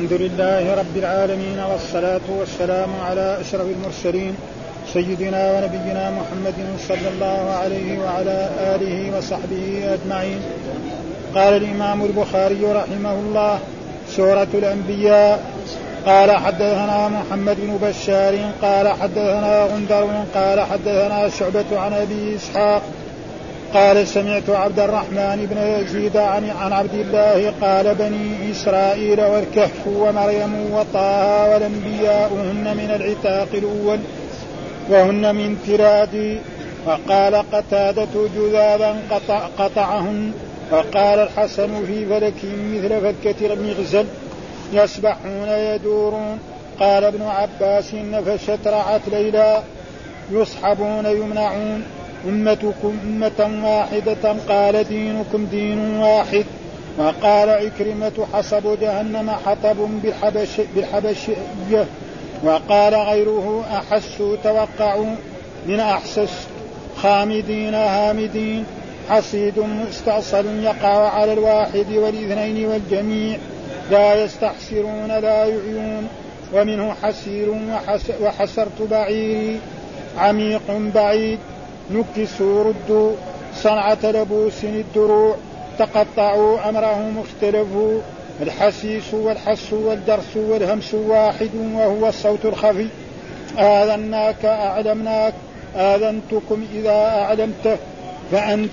الحمد لله رب العالمين والصلاة والسلام على أشرف المرسلين سيدنا ونبينا محمد صلى الله عليه وعلى آله وصحبه أجمعين. قال الإمام البخاري رحمه الله سورة الأنبياء قال حدثنا محمد بن بشار قال حدثنا غندر قال حدثنا شعبة عن أبي إسحاق قال سمعت عبد الرحمن بن يزيد عن, عن عبد الله قال بني إسرائيل والكهف ومريم وطه والأنبياء هن من العتاق الأول وهن من تراد وقال قتادة جذاذا قطع قطعهن. وقال الحسن في فلك مثل فكة المغزل يسبحون يدورون قال ابن عباس نفشت رعت ليلى يصحبون يمنعون. أمتكم أمة واحدة قال دينكم دين واحد. وقال عكرمة حصب جهنم حطب بالحبش بالحبشية وقال غيره أحسوا توقعوا من أحسس خامدين هامدين. حصيد مستأصل يقع على الواحد والاثنين والجميع. لا يستحسرون لا يعيون. ومنه حسير وحسرت بعيري. عميق بعيد. نكسوا ردوا صنعة لبوس الدروع تقطعوا أمرهم اختلفوا الحسيس والحس والدرس والهمس واحد وهو الصوت الخفي. آذناك أعلمناك آذنتكم إذا أعلمته فأنت,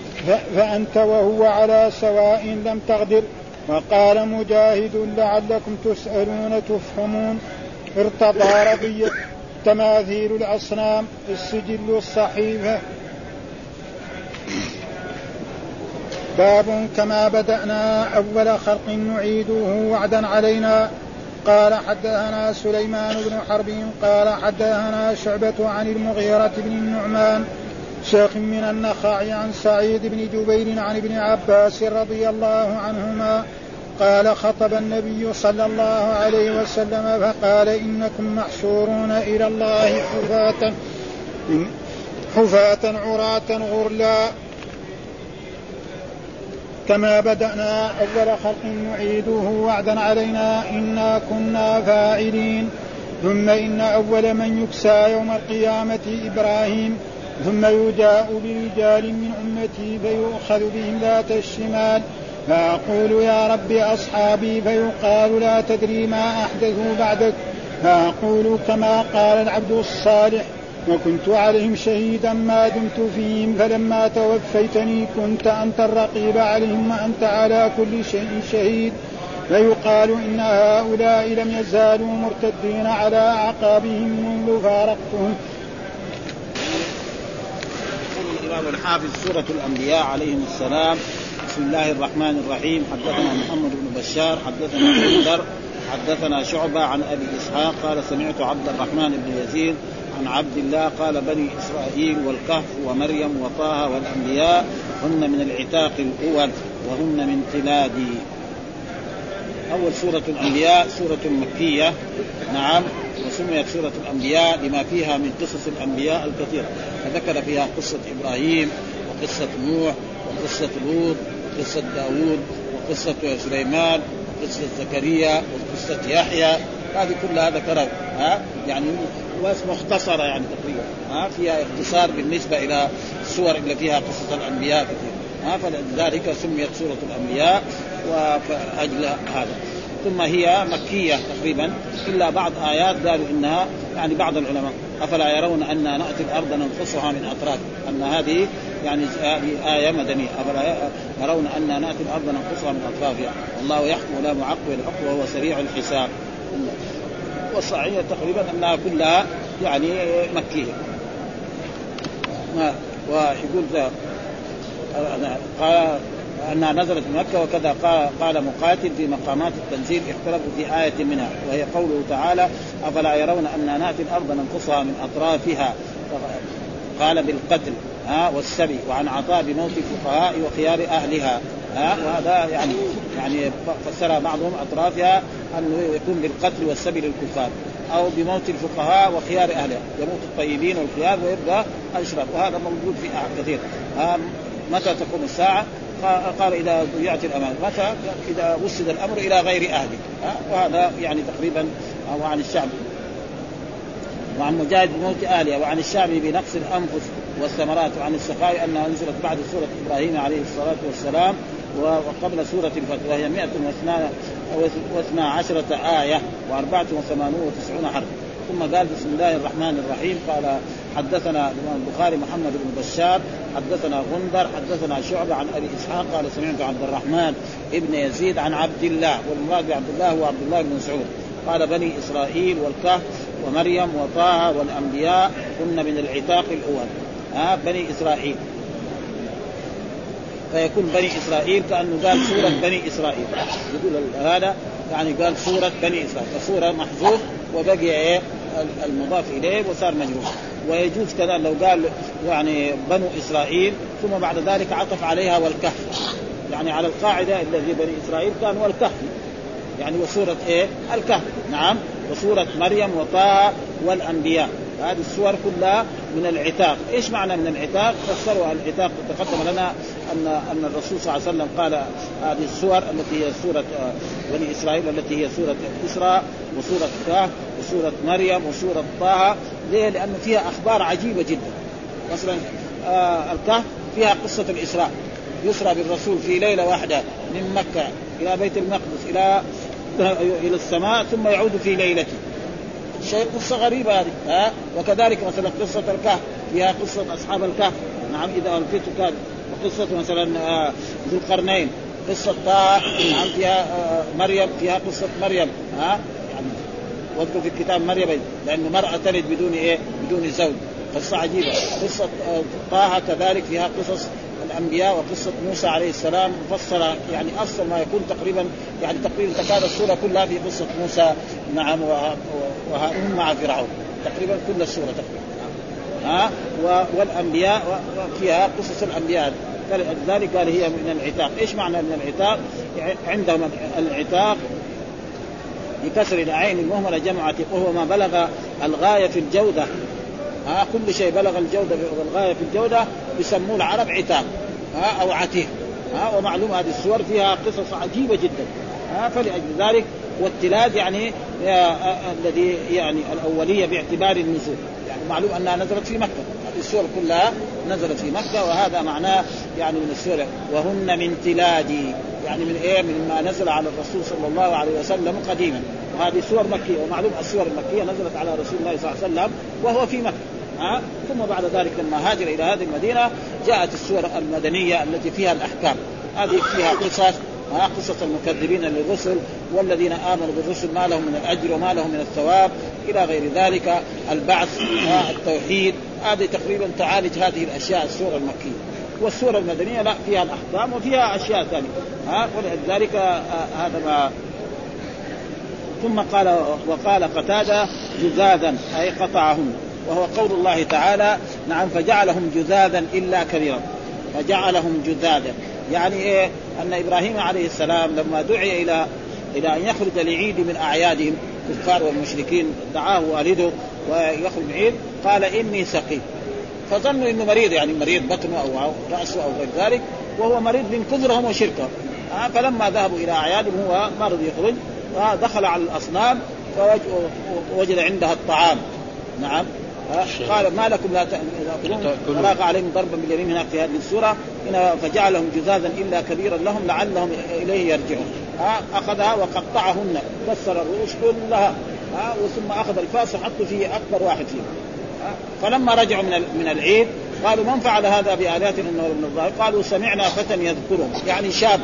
فأنت وهو على سواء لم تغدر وقال مجاهد لعلكم تسألون تفهمون. ارتضى رضية تماثيل الأصنام السجل الصحيفة باب كما بدأنا أول خلق نعيده وعدا علينا. قال حدثنا سليمان بن حرب قال حدثنا شعبة عن المغيرة بن النعمان شيخ من النخاع عن سعيد بن جبير عن ابن عباس رضي الله عنهما قال خطب النبي صلى الله عليه وسلم فقال إنكم محشورون إلى الله حفاة حفاة عراة غرلا. كما بدأنا أول خلق نعيده وعدا علينا إنا كنا فاعلين. ثم إن أول من يكسى يوم القيامة إبراهيم. ثم يجاء برجال من أمتي فيؤخذ بهم ذات الشمال. فأقول يا رب أصحابي فيقال لا تدري ما أحدثوا بعدك. فأقول كما قال العبد الصالح وكنت عليهم شهيدا ما دمت فيهم فلما توفيتني كنت أنت الرقيب عليهم وأنت على كل شيء شهيد. فيقال إن هؤلاء لم يزالوا مرتدين على أعقابهم منذ فارقتهم. الإمام الحافظ سورة الأنبياء عليهم السلام بسم الله الرحمن الرحيم. حدثنا محمد بن بشار حدثنا أبو حدثنا شعبة عن أبي إسحاق قال سمعت عبد الرحمن بن يزيد عن عبد الله قال بني إسرائيل والكهف ومريم وطه والأنبياء هن من العتاق الأول وهن من تلادي أول سورة الأنبياء سورة مكية. نعم وسميت سورة الأنبياء لما فيها من قصص الأنبياء الكثيره فذكر فيها قصة إبراهيم وقصة نوح وقصة لوط وقصة داوود وقصة سليمان وقصة زكريا وقصة يحيى. هذه كلها ذكرها ها؟ يعني مختصرة يعني تقريبا ها فيها اختصار بالنسبة إلى السور اللي فيها قصص الأنبياء كثير ها فلذلك سميت سورة الأنبياء وفاجل هذا. ثم هي مكية تقريبا إلا بعض آيات قالوا إنها يعني بعض العلماء أفلا يرون أن نأتي الأرض ننقصها من اطراف أن هذه يعني هذه آية مدنية أفلا يرون أن نأتي الأرض ننقصها من اطرافها والله يحكم لا معقب الحكم وهو سريع الحساب. والصحيح تقريبا أنها كلها يعني مكية. ويقول قال أنها نزلت مكة وكذا قال مقاتل في مقامات التنزيل اختلفوا في آية منها وهي قوله تعالى أفلا يرون ان نأتي الأرض ننقصها من أطرافها؟ قال بالقتل ها والسبي وعن عطاء بموت الفقهاء وخيار أهلها. ها وهذا يعني يعني فسرها بعضهم أطرافها أنه يكون بالقتل والسبي للكفار أو بموت الفقهاء وخيار اهلها يموت الطيبين والخيار ويبقى الاشرار وهذا موجود في كثير ها متى تقوم الساعة؟ قال إذا ضيعت الامانه متى؟ إذا وسد الأمر إلى غير أهله. وهذا يعني تقريبا أو عن الشعب. وعن مجاهد بموت اهلها وعن الشعب بنقص الأنفس والثمرات وعن السخاء أنها نزلت بعد سورة إبراهيم عليه الصلاة والسلام. وقبل سورة الفتح وهي 112 عشرة آية و4 وثمانون وتسعون حرف. ثم قال بسم الله الرحمن الرحيم. قال حدثنا الإمام البخاري محمد بن بشار حدثنا غندر حدثنا شعبة عن أبي إسحاق قال سمعت عبد الرحمن ابن يزيد عن عبد الله والمراد بعبد الله هو عبد الله بن مسعود. قال بني إسرائيل والكهف ومريم وطه والأنبياء كن من العتاق الأول. ها بني إسرائيل. فيكون بني إسرائيل كأنه قال سورة بني إسرائيل. يقول هذا يعني قال سورة بني إسرائيل. فسورة محذوف وبقي إيه؟ المضاف إليه وصار مجرور. ويجوز كذا لو قال يعني بنو إسرائيل ثم بعد ذلك عطف عليها والكهف. يعني على القاعدة الذي بني إسرائيل كان والكهف يعني وسورة إيه؟ الكهف. نعم. وسورة مريم وطه والأنبياء. هذه السور كلها من العتاق، إيش معنى من العتاق؟ فسروا العتاق تقدم لنا ان أن الرسول صلى الله عليه وسلم قال هذه السور التي هي سورة آه، بني إسرائيل التي هي سورة إسراء وسورة كهف وسورة مريم وسورة طه، ليه؟ لأن فيها أخبار عجيبة جدا. مثلا آه الكهف فيها قصة الإسراء يسرى بالرسول في ليلة واحدة من مكة إلى بيت المقدس إلى إلى السماء ثم يعود في ليلته شيء قصة غريبة هذه. ها؟ وكذلك مثلا قصة الكهف. فيها قصة أصحاب الكهف. نعم إذا الفت كان وقصه مثلا آه، ذو القرنين. قصة نعم فيها آه، مريم. فيها قصة مريم. ها؟ يعني واذكر في الكتاب مريم لأنه مراه تلد بدون إيه؟ بدون زوج. قصة عجيبة. قصة آه، طه كذلك فيها قصص الأنبياء وقصة موسى عليه السلام مفصله يعني افصل ما يكون تقريبا يعني تقريبا تكاد السورة كلها في قصة موسى نعم وهارون مع فرعون. تقريبا كل السورة تقريبا. ها؟ والأنبياء فيها قصص الأنبياء. لذلك قال هي من العتاق، إيش معنى من العتاق؟ عندهم العتاق بكسر العين المهملة جمع عتيق وهو ما بلغ الغاية في الجودة. ها؟ كل شيء بلغ الجودة والغاية في الجودة يسموه العرب عتاب ها أو عتيق. ها ومعلوم هذه السور فيها قصص عجيبة جدا. ها فلأجل ذلك والتلاد يعني الذي يعني الأولية باعتبار النزول. يعني معلوم أنها نزلت في مكة. هذه السور كلها نزلت في مكة وهذا معناه يعني من السور وهن من تلادي يعني من إيه؟ من ما نزل على الرسول صلى الله عليه وسلم قديما. وهذه سور مكية. ومعلوم السور المكية نزلت على رسول الله صلى الله عليه وسلم وهو في مكة. ها؟ ثم بعد ذلك لما هاجر إلى هذه المدينة جاءت السور المدنية التي فيها الأحكام. هذه فيها قصص قصص المكذبين للرسل والذين آمنوا بالرسل ما لهم من الأجر وما لهم من الثواب إلى غير ذلك. البعث التوحيد هذه تقريبا تعالج هذه الأشياء السوره المكية. والسوره المدنية لا فيها الأحكام وفيها أشياء ثانية ها؟ ولذلك آه، هذا ما ثم قال وقال قتادة جذاذا أي قطعهن. وهو قول الله تعالى نعم فجعلهم جذاذا إلا كبيرا. فجعلهم جذاذا. يعني إيه؟ أن إبراهيم عليه السلام لما دعي إلى إلى أن يخرج لعيد من أعيادهم الكفار والمشركين دعاه والده ويخرج عيد قال إني سقيم. فظنوا إنه مريض يعني مريض بطنه أو رأسه أو غير ذلك وهو مريض من كفرهم وشركهم آه فلما ذهبوا إلى أعيادهم هو ما رضي يخرج فدخل على الأصنام فوجد عندها الطعام. نعم. قال ما لكم لا تاكلون فراغ عليهم ضربا باليمين هناك في هذه السورة. هنا فجعلهم جذاذا إلا كبيرا لهم لعلهم إليه يرجعون. أخذها وقطعهن. كسر الرؤوس كلها. ثم أخذ الفاس وحط فيه أكبر واحد فيهم. فلما رجعوا من من العيد قالوا من فعل هذا بآلهتنا انه من الظاهر؟ قالوا سمعنا فتى يذكرهم. يعني شاب.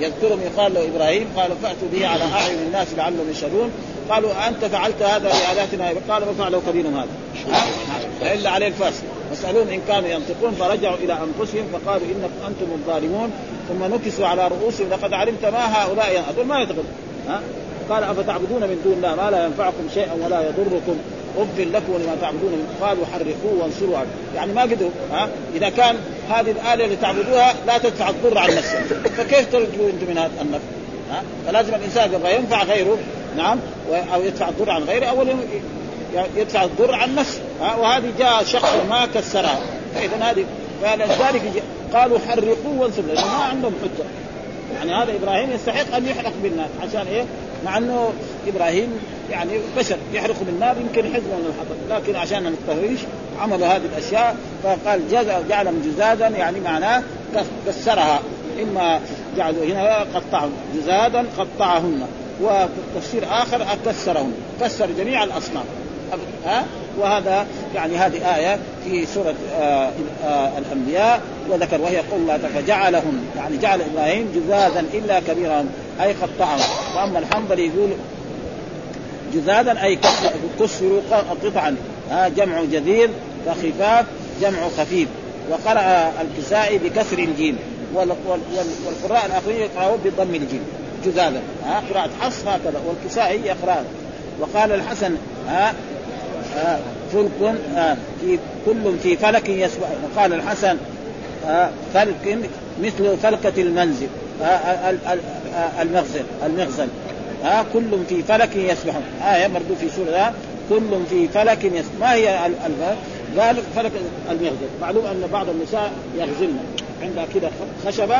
يذكرهم يقال له إبراهيم قالوا فأتوا به على أعين الناس لعلهم يشهدون. قالوا أنت فعلت هذا بآلهتنا قال فعله كبيرهم هذا. الا عليه الفاس. فاسالوهم إن كانوا ينطقون فرجعوا إلى أنفسهم فقالوا إنكم أنتم الظالمون. ثم نكسوا على رؤوسهم لقد علمت ما هؤلاء هذول ما يدخل ها؟ قال أفتعبدون من دون الله ما لا ينفعكم شيئا ولا يضركم. اف لكم ولما تعبدون. قالوا حرقوه وانصروا يعني ما قدروا. ها؟ إذا كان هذه الآلة اللي تعبدوها لا تدفع الضر عن نفسها. فكيف ترجوا أنتم من هذا النفع؟ ها؟ فلازم الإنسان يبغى ينفع غيره نعم أو يدفع الضر عن غيره اولا يدفع الضر عن نفسه ها؟ وهذه جاء شخص ما كسرها. فاذا هذه فلذلك قالوا حرقوه وانسوا لأنه ما عندهم حجة. يعني هذا إبراهيم يستحق أن يحرق بالنار عشان إيه؟ مع أنه إبراهيم يعني بشر يحرق بالنار يمكن حزب من الحطب لكن عشان التهويش عملوا هذه الأشياء فقال جعلهم جزادا يعني معناه كسرها إما جعلوا هنا قطعهم. جزادا قطعهن. وتفسير آخر كسرهن كسر جميع الأصنام. ها؟ وهذا يعني هذه آية في سورة آه آه الأنبياء. وذكر وهي قول الله فجعلهم يعني جعل إبراهيم جزازا إلا كبيرا. أي قطعهم وأما الحنظلي يقول جزازا أي كسروا قطعا. ها جمع جذيذ وخفاف جمع خفيف. وقرأ الكسائي بكسر الجيم. والقراء الآخرين يقرأون بضم الجيم. جزازا ها قراءة حفص هكذا والكسائي يقرأ وقال الحسن ها آه فلك آه في كل في فلك يسبح. وقال الحسن آه فلك مثل فلكة المنزل آه المغزل آه كل في فلك يسبحون. آية برضو في سورة كل في فلك يسبح ما هي قال فلك المغزل معلوم أن بعض النساء يغزلن. عندها كده خشبة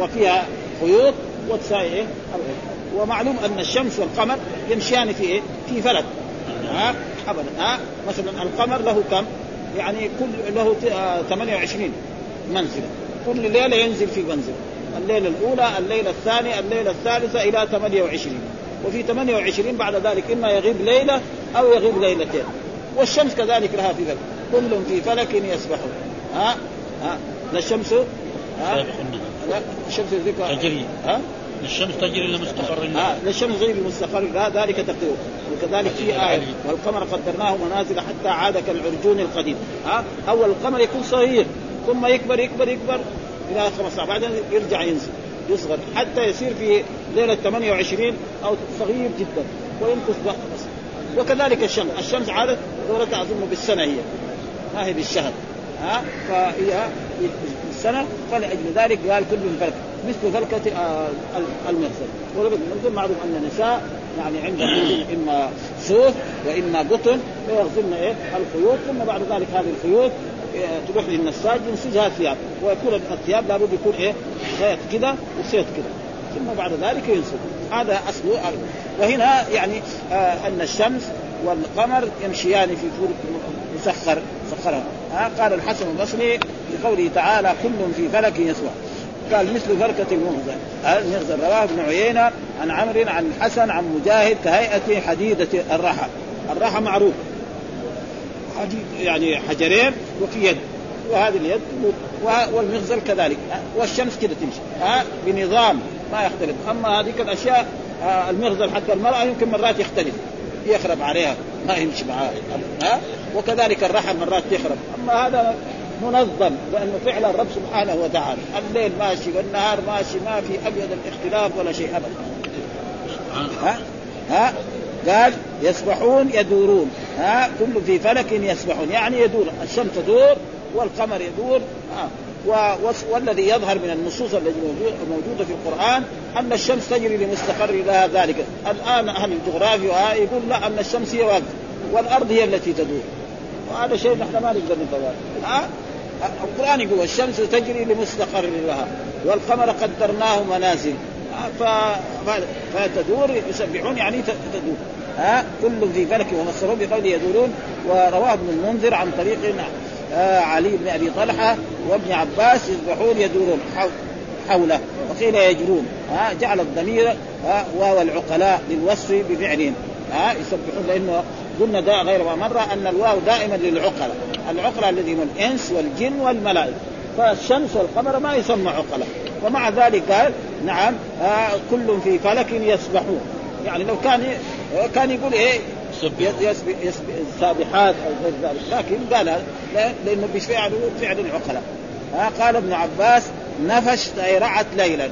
وفيها خيوط وتساوي إيه؟ ومعلوم أن الشمس والقمر يمشيان في إيه؟ في فلك. ها؟ ابدا. ها؟ مثلا القمر له كم؟ يعني كل له 28 منزلة. كل ليلة ينزل في منزل الليلة الأولى الليلة الثانية الليلة الثالثة إلى 28 وفي 28 بعد ذلك إما يغيب ليلة أو يغيب ليلتين. والشمس كذلك لها في فلك كل في فلك يسبحون ها؟ ها؟ لا الشمس؟ ها؟ لا الشمس تجري. ها؟ الشمس تجري لمستقر لها آه للشمس تجري لمستقر لها ذلك تقديره. وكذلك في آية. والقمر قدرناه منازل حتى عاد كالعرجون القديم. ها؟ آه أول القمر يكون صغير. ثم يكبر يكبر يكبر. إلى 15 بعدين يرجع ينزل. يصغر. حتى يصير في ليلة 28 أو صغير جدا وينقص بس وكذلك الشمس الشمس عادت دورتها أظن بالسنة هي. ما هي بالشهر. ها؟ فهي بالسنة فلأجل ذلك قال كل من فلك. مثل فلكة آه المغزل والمغزل معروف أن النساء يعني عندهم إما صوف وإما قطن فيغزلن إيه؟ الخيوط. ثم بعد ذلك هذه الخيوط آه، تروح للنساج ينسجها ثياب ويكون الثياب لابد يكون إيه؟ خيط كذا وخيط كذا ثم بعد ذلك ينسج هذا اصله وهنا يعني آه أن الشمس والقمر يمشيان في فور مسخر سخرها آه قال الحسن البصري في قوله تعالى كل في فلك يسوع قال مثل فركة المغزى. المغزى رواه ابن عيينة عن عمرو عن الحسن عن مجاهد كهيئة حديدة الرحى. الرحى معروف. حديد يعني حجرين وفي يد وهذه اليد والمغزل كذلك. والشمس كده تمشي. بنظام. ما يختلف. أما هذيك الاشياء المغزل حتى المرأة يمكن مرات يختلف. يخرب عليها. ما يمشي معها ها؟ وكذلك الرحى مرات يخرب. أما هذا منظم لأنه فعلا الرب سبحانه وتعالى. الليل ماشي والنهار ماشي ما في أبيض الاختلاف ولا شيء ابدا. ها؟ ها؟ قال يسبحون يدورون. ها؟ كل في فلك يسبحون. يعني يدور. الشمس تدور والقمر يدور. ها؟ والذي يظهر من النصوص التي موجودة في القرآن أن الشمس تجري لمستقر لها ذلك. الآن أهل الجغرافيا يقول لا أن الشمس هي واقفه والأرض هي التي تدور. وهذا شيء نحن ما نقدر ها؟ القرآن يقول الشمس تجري لمستقر لها والقمر قدرناه منازل. ف... فتدور يسبحون يعني تدور. ها؟ كل في فلك ومصرون بقوله يدورون. ورواه ابن المنذر عن طريق علي بن أبي طلحة وابن عباس يسبحون يدورون حوله وقيل يجرون. ها جعل الضمير واو العقلاء للوصف بفعلهم. ها يسبحون لأنه قلنا دا غير ما مره أن الواو دائما للعقلاء. العقلاء الذي هم الإنس والجن والملائكة. فالشمس والقمر ما يسمى عقلاء. ومع ذلك قال نعم آه كل في فلك يسبحون. يعني لو كان كان يقول إيه؟ يسبح السابحات أو غير ذلك. لكن قال لأنه بفعل فعل العقلاء. ها قال ابن عباس نفشت أي رعت ليلا.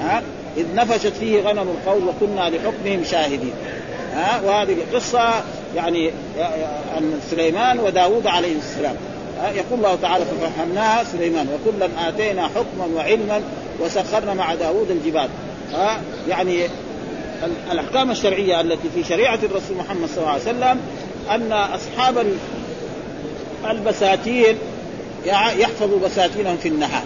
ها إذ نفشت فيه غنم القوم وكنا لحكمهم شاهدين. ها وهذه القصة يعني عن سليمان وداود عليه السلام. يقول الله تعالى ففهمناها سليمان وكلا آتينا حكما وعلما وسخرنا مع داود الجبال. ها يعني الأحكام الشرعية التي في شريعة الرسول محمد صلى الله عليه وسلم أن أصحاب البساتين يحفظ بساتينهم في النهار.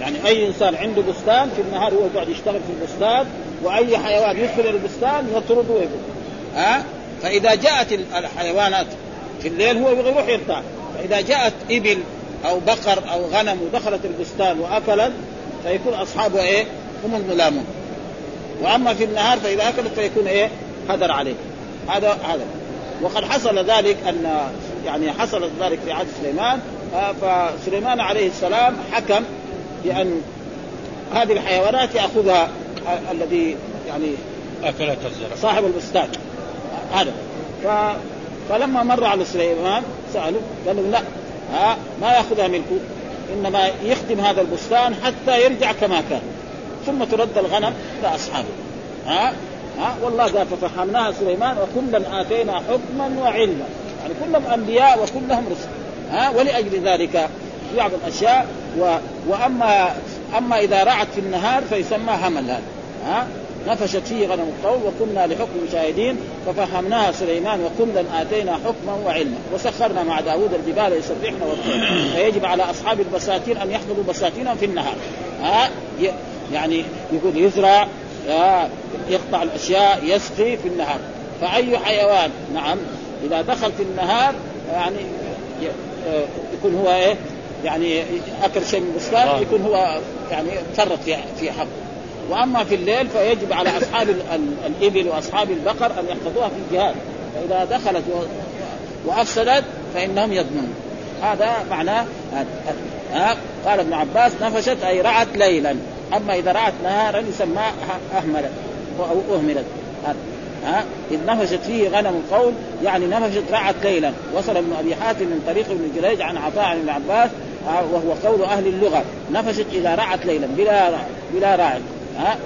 يعني أي إنسان عنده بستان في النهار هو يقعد يشتغل في البستان وأي حيوان يدخل البستان يطرده ويقول ها؟ فإذا جاءت الحيوانات في الليل هو يروح يرتاح. فإذا جاءت إبل أو بقر أو غنم ودخلت البستان وأكلت فيكون أصحابه إيه؟ هم الملامون. وأما في النهار فإذا أكلت فيكون إيه؟ هدر عليه هذا هذا. وقد حصل ذلك أن يعني حصل ذلك في عهد سليمان. فسليمان عليه السلام حكم بأن هذه الحيوانات يأخذها الذي يعني اكلت الزرع صاحب البستان. هذا. ف... فلما مر على سليمان سالوا قال لهم لا ها ما يأخذها ملكه إنما يخدم هذا البستان حتى يرجع كما كان. ثم ترد الغنم لاصحابه ها؟ ها؟ والله قال ففهمناها سليمان وكلا آتينا حكما وعلما. يعني كلهم أنبياء وكلهم رسل. ها؟ ولأجل ذلك بعض الأشياء و... واما أما إذا رعت في النهار فيسمى همل هذا. ها؟ نفشت فيه غنم القوم وكنا لحكم شاهدين ففهمناها سليمان وكلا آتينا حكما وعلما. وسخرنا مع داود الجبال يسبحن والطير فيجب على أصحاب البساتين أن يحفظوا بساتينهم في النهار. ها؟ يعني يقول يزرع يقطع الأشياء يسقي في النهار. فأي حيوان؟ نعم. إذا دخل في النهار يعني يكون هو إيه؟ يعني أكل شيء من البستان يكون هو يعني فرط في حقه وأما في الليل فيجب على أصحاب الإبل وأصحاب البقر أن يحفظوها في الجهاد. فإذا دخلت وأفسدت فإنهم يضمنون هذا معناه قال ابن عباس نفشت أي رعت ليلا. أما إذا رعت نهارا يسمى أهملت أو أهملت. ها؟ إذ نفشت فيه غنم القول يعني نفشت رعت ليلا. وصل ابن أبي حاتم من طريق ابن جريج عن عطاء عن ابن عباس وهو قول أهل اللغة. نفشت إذا رعت ليلا بلا بلا راع. ها؟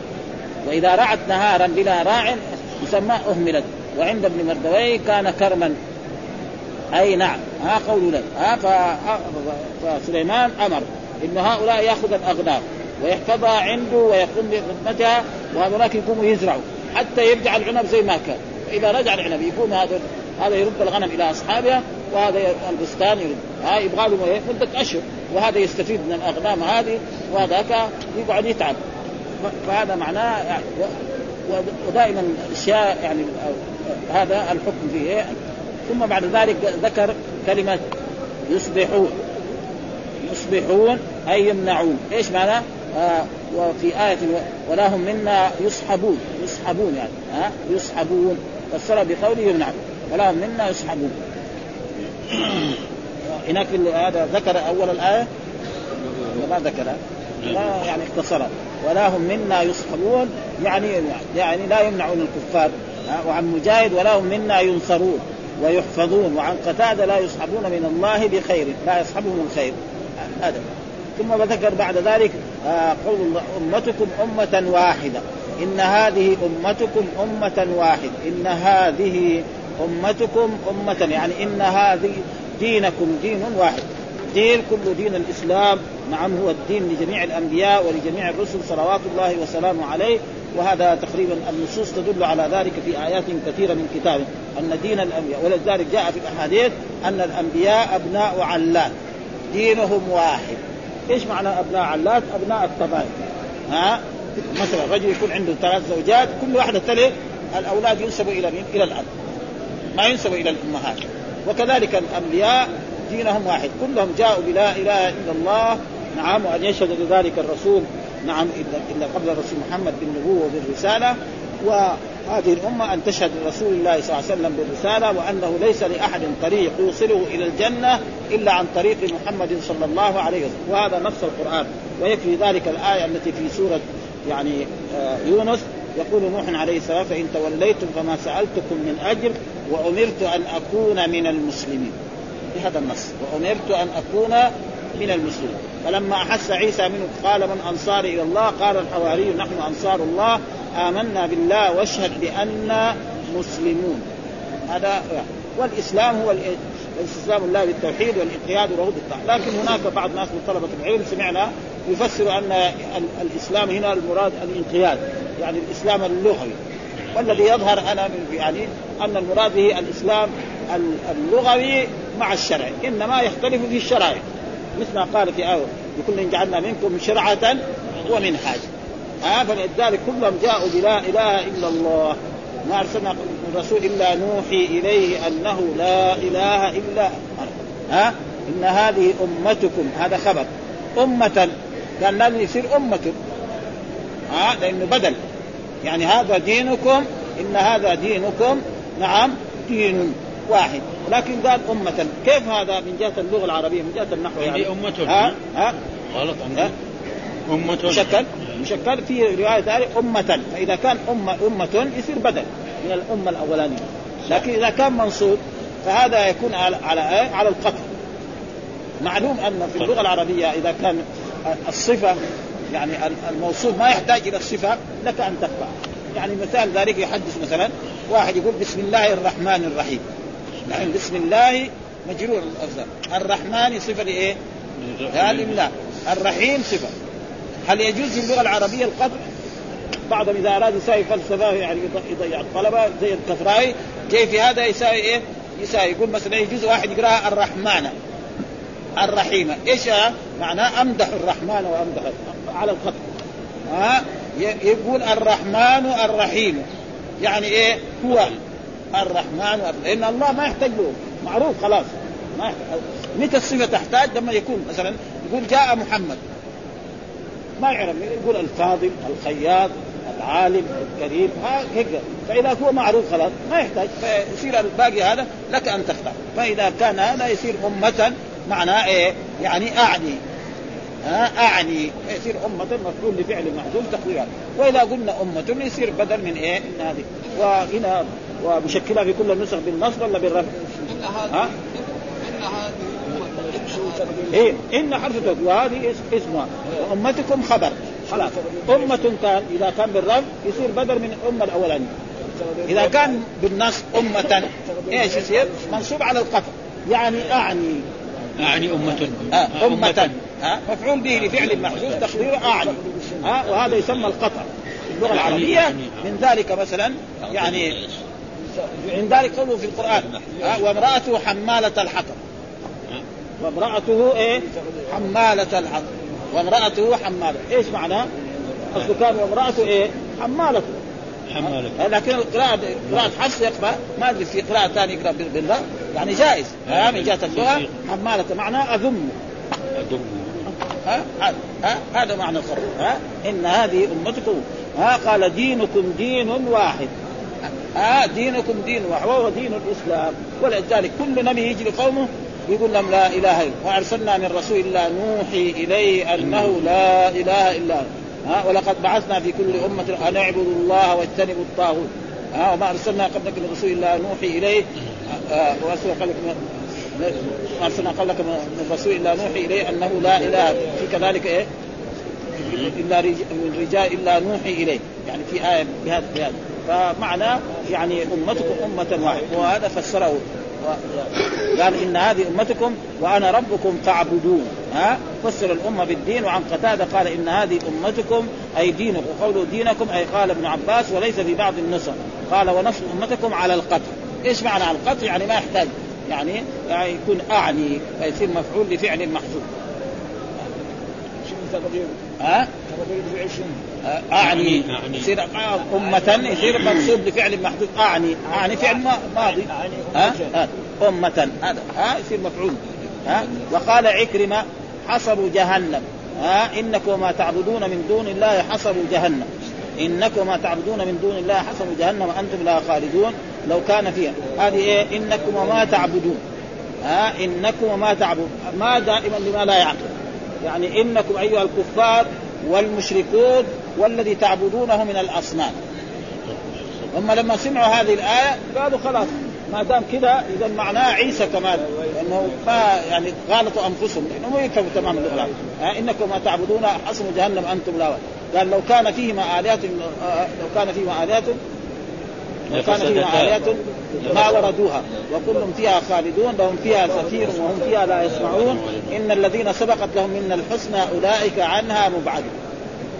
وإذا رعت نهارا بلا راع يسمى أهملت. وعند ابن مردوي كان كرما. أي نعم. ها؟ قول لك ها؟ فسليمان أمر إن هؤلاء يأخذ الأغنام. ويحفظها عنده ويقوم بخدمتها وهذولاك يقوموا يزرعوا حتى يرجع العنب زي ما كان. فإذا رجع العنب يكون هذا هذا يرد الغنم إلى اصحابها وهذا البستان يرد. ها يبغى له مدة أشهر وهذا يستفيد من الأغنام هذه وهذاك يقعد يتعب. فهذا معناه يعني ودائما الاشياء يعني هذا الحكم فيه. ثم بعد ذلك ذكر كلمة يصبحون. يصبحون أي يمنعون. إيش معنى؟ آه وفي آية ولا هم منا يسحبون يسحبون يعني آه يسحبون فسر بقوله يمنعون ولا هم منا يسحبون هناك هذا ذكر أول الآية؟ ما ذكر؟ لا يعني اختصرها ولا هم منا يسحبون يعني يعني لا يمنعون الكفار وعن مجاهد ولا هم منا ينصرون ويحفظون. وعن قتادة لا يسحبون من الله بخير لا يسحبهم الخير. هذا. ثم ذكر بعد ذلك آه قول أمتكم أمة واحدة. إن هذه أمتكم أمة واحدة إن هذه أمتكم أمة يعني إن هذه دينكم دين واحد. دين كل دين الإسلام نعم هو الدين لجميع الأنبياء ولجميع الرسل صلوات الله وسلامه عليه. وهذا تقريبا النصوص تدل على ذلك في آيات كثيرة من كتابه. أن دين الأنبياء ولذلك جاء في الأحاديث أن الأنبياء أبناء علات دينهم واحد. إيش معنى أبناء علات؟ أبناء الطبائع. ها؟ مثلا رجل يكون عنده ثلاث زوجات كل واحدة تلي الأولاد ينسبوا إلى مين؟ إلى الأب. ما ينسبوا إلى الأمهات. وكذلك الأنبياء دينهم واحد. كلهم جاءوا بلا إله إلا الله. نعم وأن يشهد لذلك الرسول. نعم إلا قبل الرسول محمد بالنبوة وبالرسالة. وهذه الأمة أن تشهد لرسول الله صلى الله عليه وسلم بالرسالة وأنه ليس لأحد طريق يوصله إلى الجنة إلا عن طريق محمد صلى الله عليه وسلم. وهذا نص القرآن. ويكفي ذلك الآية التي في سورة يعني يونس. يقول نوح عليه السلام فإن توليتم فما سألتكم من أجر وأمرت أن أكون من المسلمين. بهذا النص. وأمرت أن أكون من المسلمين. فلما أحس عيسى منه قال من أنصاري إلى الله؟ قال الحواري نحن أنصار الله. آمنا بالله واشهد بأننا مسلمون. هذا والإسلام هو الاستسلام الله بالتوحيد والانقياد له بالطاعه، لكن هناك بعض ناس من طلبة العلم سمعنا يفسر أن الإسلام هنا المراد الانقياد، يعني الإسلام اللغوي، والذي يظهر أنا يعني أن المراد به الإسلام اللغوي مع الشرع. إنما يختلف في الشرائع. مثل ما قال في آية لكل جعلنا منكم شرعة ومنهاجا. آه فلذلك كلهم جاءوا بلا إله إلا الله. ما أرسلنا من رسول إلا نوحي إليه أنه لا إله إلا ها؟ آه إن هذه أمتكم. هذا خبر. أمة. كان لازم يصير أمة. ها؟ آه لأنه بدل. يعني هذا دينكم إن هذا دينكم. نعم دين واحد. لكن قال أمة. كيف هذا من جهة اللغة العربية؟ من جهة النحو يعني. أمة. ها؟ ها؟ غلط أمة. مشكل. مشكل في رواية ثانية أمة. فإذا كان أمة أمة يصير بدل من الأمة الأولانية. لكن إذا كان منصوب فهذا يكون على على على القطع معلوم أن في اللغة العربية إذا كان الصفة يعني الموصوف ما يحتاج إلى الصفة لك أن تتبع يعني مثال ذلك يحدث مثلا واحد يقول بسم الله الرحمن الرحيم. يعني بسم الله مجرور الافضل الرحمن صفة لإيه؟ لله الرحيم صفة. هل يجوز في اللغة العربية القطع؟ بعضهم اذا اراد يساوي فلسفة يعني يضيع الطلبة زي الكفراي جاي في هذا يساوي إيه؟ يساوي يقول مثلا يجوز واحد يقرأها الرحمن الرحيمة إيش معناه أمدح الرحمن وأمدح على الخط. ها؟ يقول الرحمن الرحيم. يعني إيه؟ هو الرحمن لأن الله ما يحتاج له. معروف خلاص. ما يحتاج. متى الصفة تحتاج؟ لما يكون مثلا يقول جاء محمد. ما يعرف يقول الفاضل الخياط العالم الكريم هيك. فإذا هو معروف خلاص ما يحتاج. فيصير الباقي هذا لك أن تختار. فإذا كان هذا يصير أمة معناه إيه؟ يعني أعني. ها أعني. يصير أمة مفعول لفعل محذوف تقديرها وإذا قلنا أمة يصير بدل من إيه؟ من هذه. وهنا ومشكلها في كل النسخ بالنصب ولا بالرفع؟ إن هذه إن هذه إيه إن حرف وهذه اسمها وأمتكم خبر. خلاص. أمة كان إذا كان بالرفع يصير بدل من الأمة الأولانية. إذا كان بالنص أمة إيش يصير؟ منصوب على القطع. يعني أعني. أعني أمة. آه أمة. آه مفعول به لفعل محذوف تقديره أعني. آه وهذا يسمى القطع. اللغة العربية من ذلك مثلا يعني من ذلك قوله في القرآن. آه وامرأته حمالة الحطب. وامرأته إيه؟ حمالة الحطب وامرأته حمالة. إيش معناه؟ أصله كان وامرأته إيه؟ حمالة. حمالة. لكن قراءة قراءة حفص يقرأ. ما أدري في قراءة ثانية يقرأ بالله يعني جائز. ها من جهة اللغة حمالة. معناه أذم. أدم ها؟ ها؟ هذا معنى الخبر ها؟ إن هذه أمتكم. ها؟ قال دينكم دين واحد. ها؟ دينكم دين واحد. وهو دين الإسلام. ولذلك كل نبي يجي لقومه يقول لهم لا إله إلا وارسلنا من رسول الله نوحي إليه أنه لا إله إلا هو. ها ولقد بعثنا في كل أمة أن اعبدوا الله واجتنبوا الطاغوت. ها وما أرسلنا قبلك من رسول الله نوحي إليه. ورسول قبلك ما أرسلنا قبلك من رسول الله نوحي إليه أنه لا إله. في كذلك إيه؟ إلا من رجال إلا نوحي إليه. يعني في آية بهذا بهذا. فمعنى يعني أمتكم أمة واحدة. وهذا فسره. قال إن هذه أمتكم وأنا ربكم فاعبدون. ها؟ فسر الأمة بالدين وعن قتادة قال إن هذه أمتكم أي دينكم. وقوله دينكم أي قال ابن عباس وليس في بعض النسخ. قال ونصب أمتكم على القتل. إيش معنى على القتل؟ يعني ما يحتاج. يعني, يعني يكون أعني فيصير مفعول لفعل ها؟ أعني. يصير أمة يصير منصوب لفعل محذوف أعني. أعني فعل ماضي. ها؟ أمة. هذا. ها؟ يصير مفعول. ها؟ وقال عكرمة حصبوا جهنم. ها؟ إنكم وما تعبدون من دون الله حصبوا جهنم. إنكم وما تعبدون من دون الله حصبوا جهنم وأنتم لا خالدون. لو كان فيها هذه إيه؟ إنكم وما تعبدون. ها؟ إنكم وما تعبدون ما دائما لما لا يعقل. يعني إنكم أيها الكفار والمشركون والذي تعبدونه من الأصنام. هم لما سمعوا هذه الآية قالوا خلاص ما دام كذا إذا معناه عيسى كمان لأنه ما يعني غالطوا أنفسهم لأنه ما يفهموا تمام العربيه إنكم ما تعبدون حصم جهنم أنتم لا قال لو كان فيهما الهات لو كان فيهما الهات لو كان فيهما الهات ما وردوها وكل فيها خالدون لهم فيها زفير وهم فيها لا يسمعون إن الذين سبقت لهم من الحسنى أولئك عنها مبعدون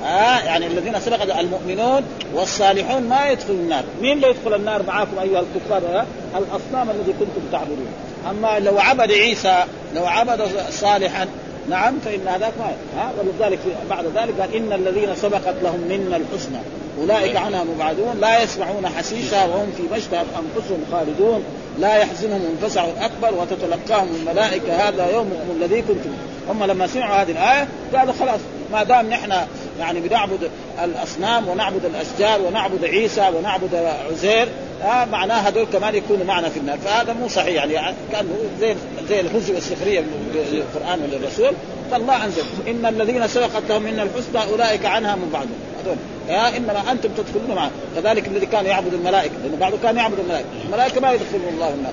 آه يعني الذين سبقت المؤمنون والصالحون ما يدخلون النار، مين اللي يدخل النار معاكم أيها الكفار؟ آه؟ الأصنام الذي كنتم تعبدون، أما لو عبد عيسى لو عبد صالحا نعم فإن هذاك ما ها؟ ولذلك بعد ذلك قال إن الذين سبقت لهم منا الحسنى. أولئك عنها مبعدون لا يسمعون حسيسا وهم في مشتهى أنفسهم خالدون. لا يحزنهم الفزع الأكبر وتتلقاهم الملائكة. هذا يومكم الذي كنتم. هم لما سمعوا هذه الآية قالوا خلاص ما دام نحن يعني بنعبد الأصنام ونعبد الأشجار ونعبد عيسى ونعبد عزير آه معناه هذول كمان يكونوا معنا في النار. فهذا مو صحيح يعني كان زي زي الهزء والسخريه للقران وللرسول. فالله انزل إن الذين سبقت لهم من الحسنى أولئك عنها من بعد. يا إنما أنتم تدخلون معه. كذلك الذي كان يعبد الملائكة لأنه بعضه كان يعبد الملائكة. الملائكة ما يدخلون الله النار.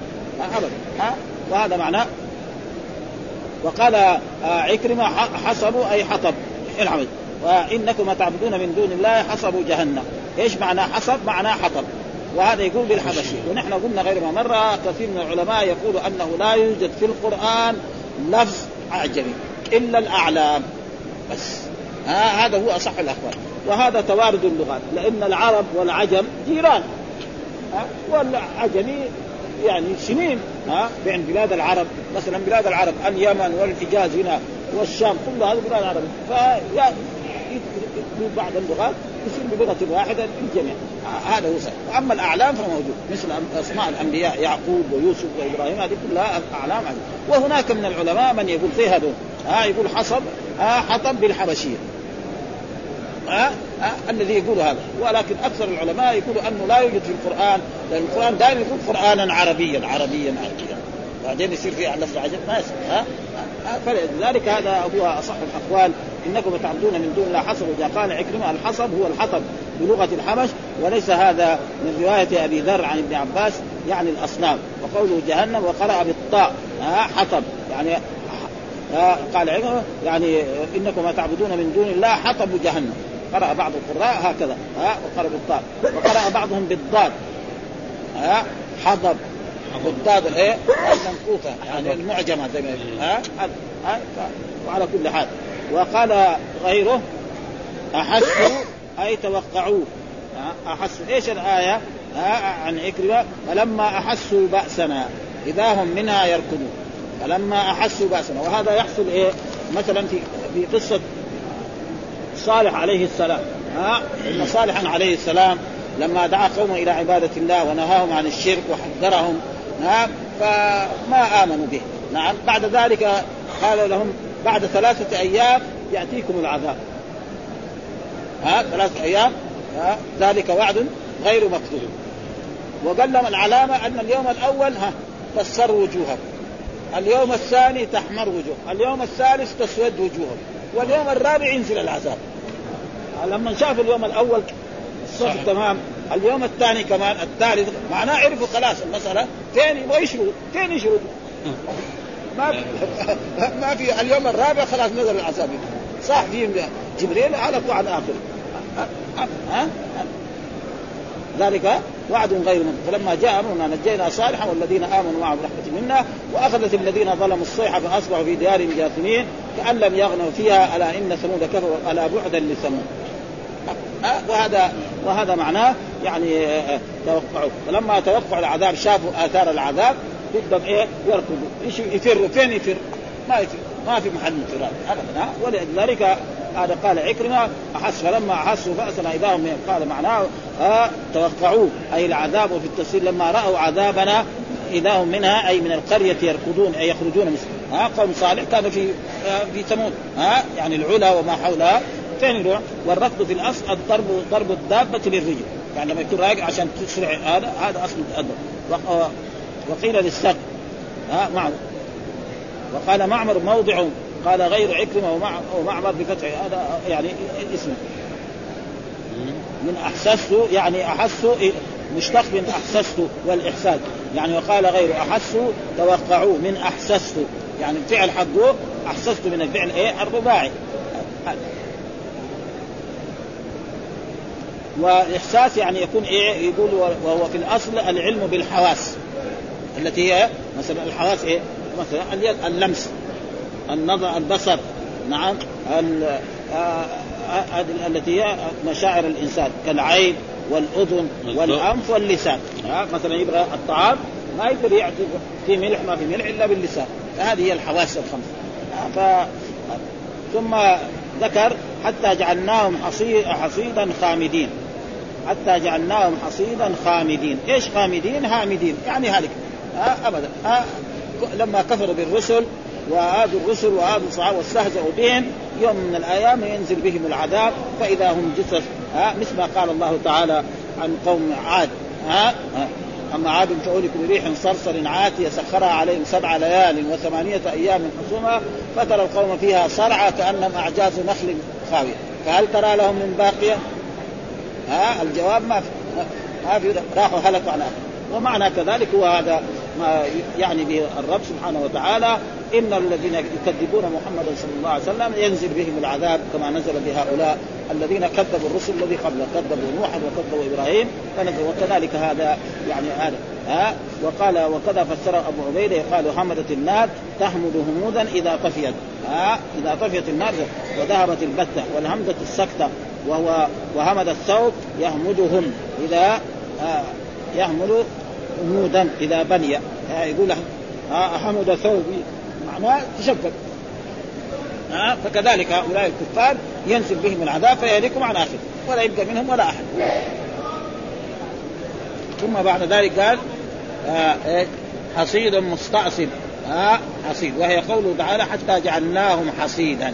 ابدا. ها؟ وهذا معناه. وقال آه، عكرمة حسبوا أي حطب. العمد وإنكم تعبدون من دون الله حسبوا جهنم. إيش معنى حسب معناه حطب. وهذا يقول بالحبشي. ونحن قلنا غير ما مرة كثير من العلماء يقول أنه لا يوجد في القرآن لفظ أعجمي إلا الأعلام بس. ها هذا هو أصح الأخبار. وهذا توارد اللغات لأن العرب والعجم جيران. ها والعجمي يعني سنين ها بين بلاد العرب. مثلا بلاد العرب اليمن والحجاز هنا والشام كل هذه بلاد العرب في بعض اللغات يصير بلغة واحدة للجميع هذا هو صحيح. اما الأعلام فموجود مثل أسماء الأنبياء يعقوب ويوسف وإبراهيم هذه كلها أعلام وهناك من العلماء من يقول في هذول. ها يقول حصب ها حطب بالحبشية. ها ها الذي يقول هذا. ولكن أكثر العلماء يقولوا أنه لا يوجد في القرآن لأن القرآن دائما يقول قرانا عربيا عربيا عربيا. بعدين يصير في لفظ عجب ما ها فلذلك هذا هو أصح الأقوال. إنكم تعبدون من دون الله حصب إذا قال عكرمة الحصب هو الحطب بلغة الحبش وليس هذا من رواية أبي ذر عن ابن عباس يعني الأصنام. وقوله جهنم وقرأ بالطاء حطب. يعني قال عكرمة يعني إنكم ما تعبدون من دون الله حطب جهنم. قرأ بعض القراء هكذا ها وقرأ بالطاء. وقرأ بعضهم بالضاد ها حضب بالضاد الايه المنقوطه يعني المعجمة زي ما ها ها وعلى كل حال. وقال غيره احسوا أي توقعوه. احسوا إيش الآية؟ عن عكرمه فلما أحسوا بأسنا إذا هم منها يركضون. فلما أحسوا بأسنا. وهذا يحصل إيه؟ مثلا في في قصة صالح عليه السلام. ها إن صالحا عليه السلام لما دعا قومه إلى عبادة الله ونهاهم عن الشرك وحذرهم. نعم فما آمنوا به. نعم. بعد ذلك قال لهم بعد ثلاثة أيام يأتيكم العذاب. ها ثلاثة أيام ها ذلك وعد غير مكتوب وقال لهم العلامة أن اليوم الأول ها تصفر وجوههم اليوم الثاني تحمر وجوه اليوم الثالث تسود وجوههم واليوم الرابع ينزل العذاب. لما شافوا اليوم الأول الصف تمام. اليوم الثاني كمان الثالث معناه عرفوا خلاص المسألة. فين يبغوا يشروا فين يشروا ما في ما في اليوم الرابع خلاص نزل العذاب صح فيهم جبريل على اخره ها؟ ذلك وعد غير من فلما جاء أمرنا نجينا صالحا والذين آمنوا معه برحمة منا وأخذت الذين ظلموا الصيحة فأصبحوا في ديارهم جاثمين كأن لم يغنوا فيها ألا إن ثمود كفروا ألا بعدا لثمود. وهذا وهذا معناه يعني توقعوا. فلما توقعوا العذاب شافوا آثار العذاب بدهم إيه؟ يركضوا يفروا فين يفر؟ ما يفر. ما في محل انفراد ابدا ولذلك هذا قال عكرمة أحس فلما احسوا باسنا إذا هم قال معناه آه توقعوا أي العذاب وفي التفسير لما رأوا عذابنا إذا هم منها أي من القرية يركضون أي يخرجون ها؟ قوم صالح كانوا في آه في ثمود ها؟ يعني العلا وما حولها. فين يروح؟ والركض في الأصل الضرب ضرب الدابة للرجل. يعني لما يكون راجع عشان تسرع هذا هذا أصل الضرب وقيل للسقف ها معه وقال معمر موضع قال غير عكرمة ومعمر بفتح هذا يعني اسمه. من أحسست يعني أحس مشتق من أحسست والاحساس يعني وقال غير أحس توقعوا من أحسست. يعني الفعل حقه أحسست من الفعل إيه؟ الرباعي. والاحساس يعني يكون إيه؟ يقول وهو في الأصل العلم بالحواس. التي هي مثلا الحواس إيه؟ مثلا اليد اللمس النظر البصر نعم آه، التي هي مشاعر الإنسان كالعين والأذن والأنف واللسان. مثلا يبغى الطعام ما يقدر يعطي في ملح ما في ملح إلا باللسان. هذه هي الحواس الخمس. ف... ثم ذكر حتى جعلناهم حصيدا خامدين. حتى جعلناهم حصيدا خامدين. إيش خامدين؟ هامدين. يعني هلك. آه ابدا. آه لما كفروا بالرسل وآذوا الرسل وآذوا الصحابة واستهزأوا بهم يوم من الأيام ينزل بهم العذاب فإذا هم جثث. ها مثل ما قال الله تعالى عن قوم عاد. ها أما عاد فأهلكوا بريح صرصر عاتية سخرها عليهم سبع ليال وثمانية أيام حسوما فترى القوم فيها صرعى كأنهم أعجاز نخل خاوية. فهل ترى لهم من باقية؟ ها الجواب ما في. ما في. راحوا هلكوا على ومعنى كذلك هو هذا. ما يعني به الرب سبحانه وتعالى إن الذين يكذبون محمدا صلى الله عليه وسلم ينزل بهم العذاب كما نزل بهؤلاء الذين كذبوا الرسل الذي قبله كذبوا نوحا وكذبوا إبراهيم فنزل وكذلك هذا يعني هذا. ها؟ وقال وكذا فسر أبو عبيدة قال حمدة النار تحمد همودا إذا طفيت. ها؟ إذا طفيت النار وذهبت البتة والهمزه السكتة وهو وهمد الثوب يهمدهم اذا يهمل همودا إذا بني. يقول حمد ثوبي. معناه تشقق ها فكذلك هؤلاء الكفار ينزل بهم العذاب فيهلكهم عن اخره ولا يبقى منهم ولا أحد. ثم بعد ذلك قال آه حصيد مستأصل. ها حصيد. وهي قوله تعالى حتى جعلناهم حصيدا.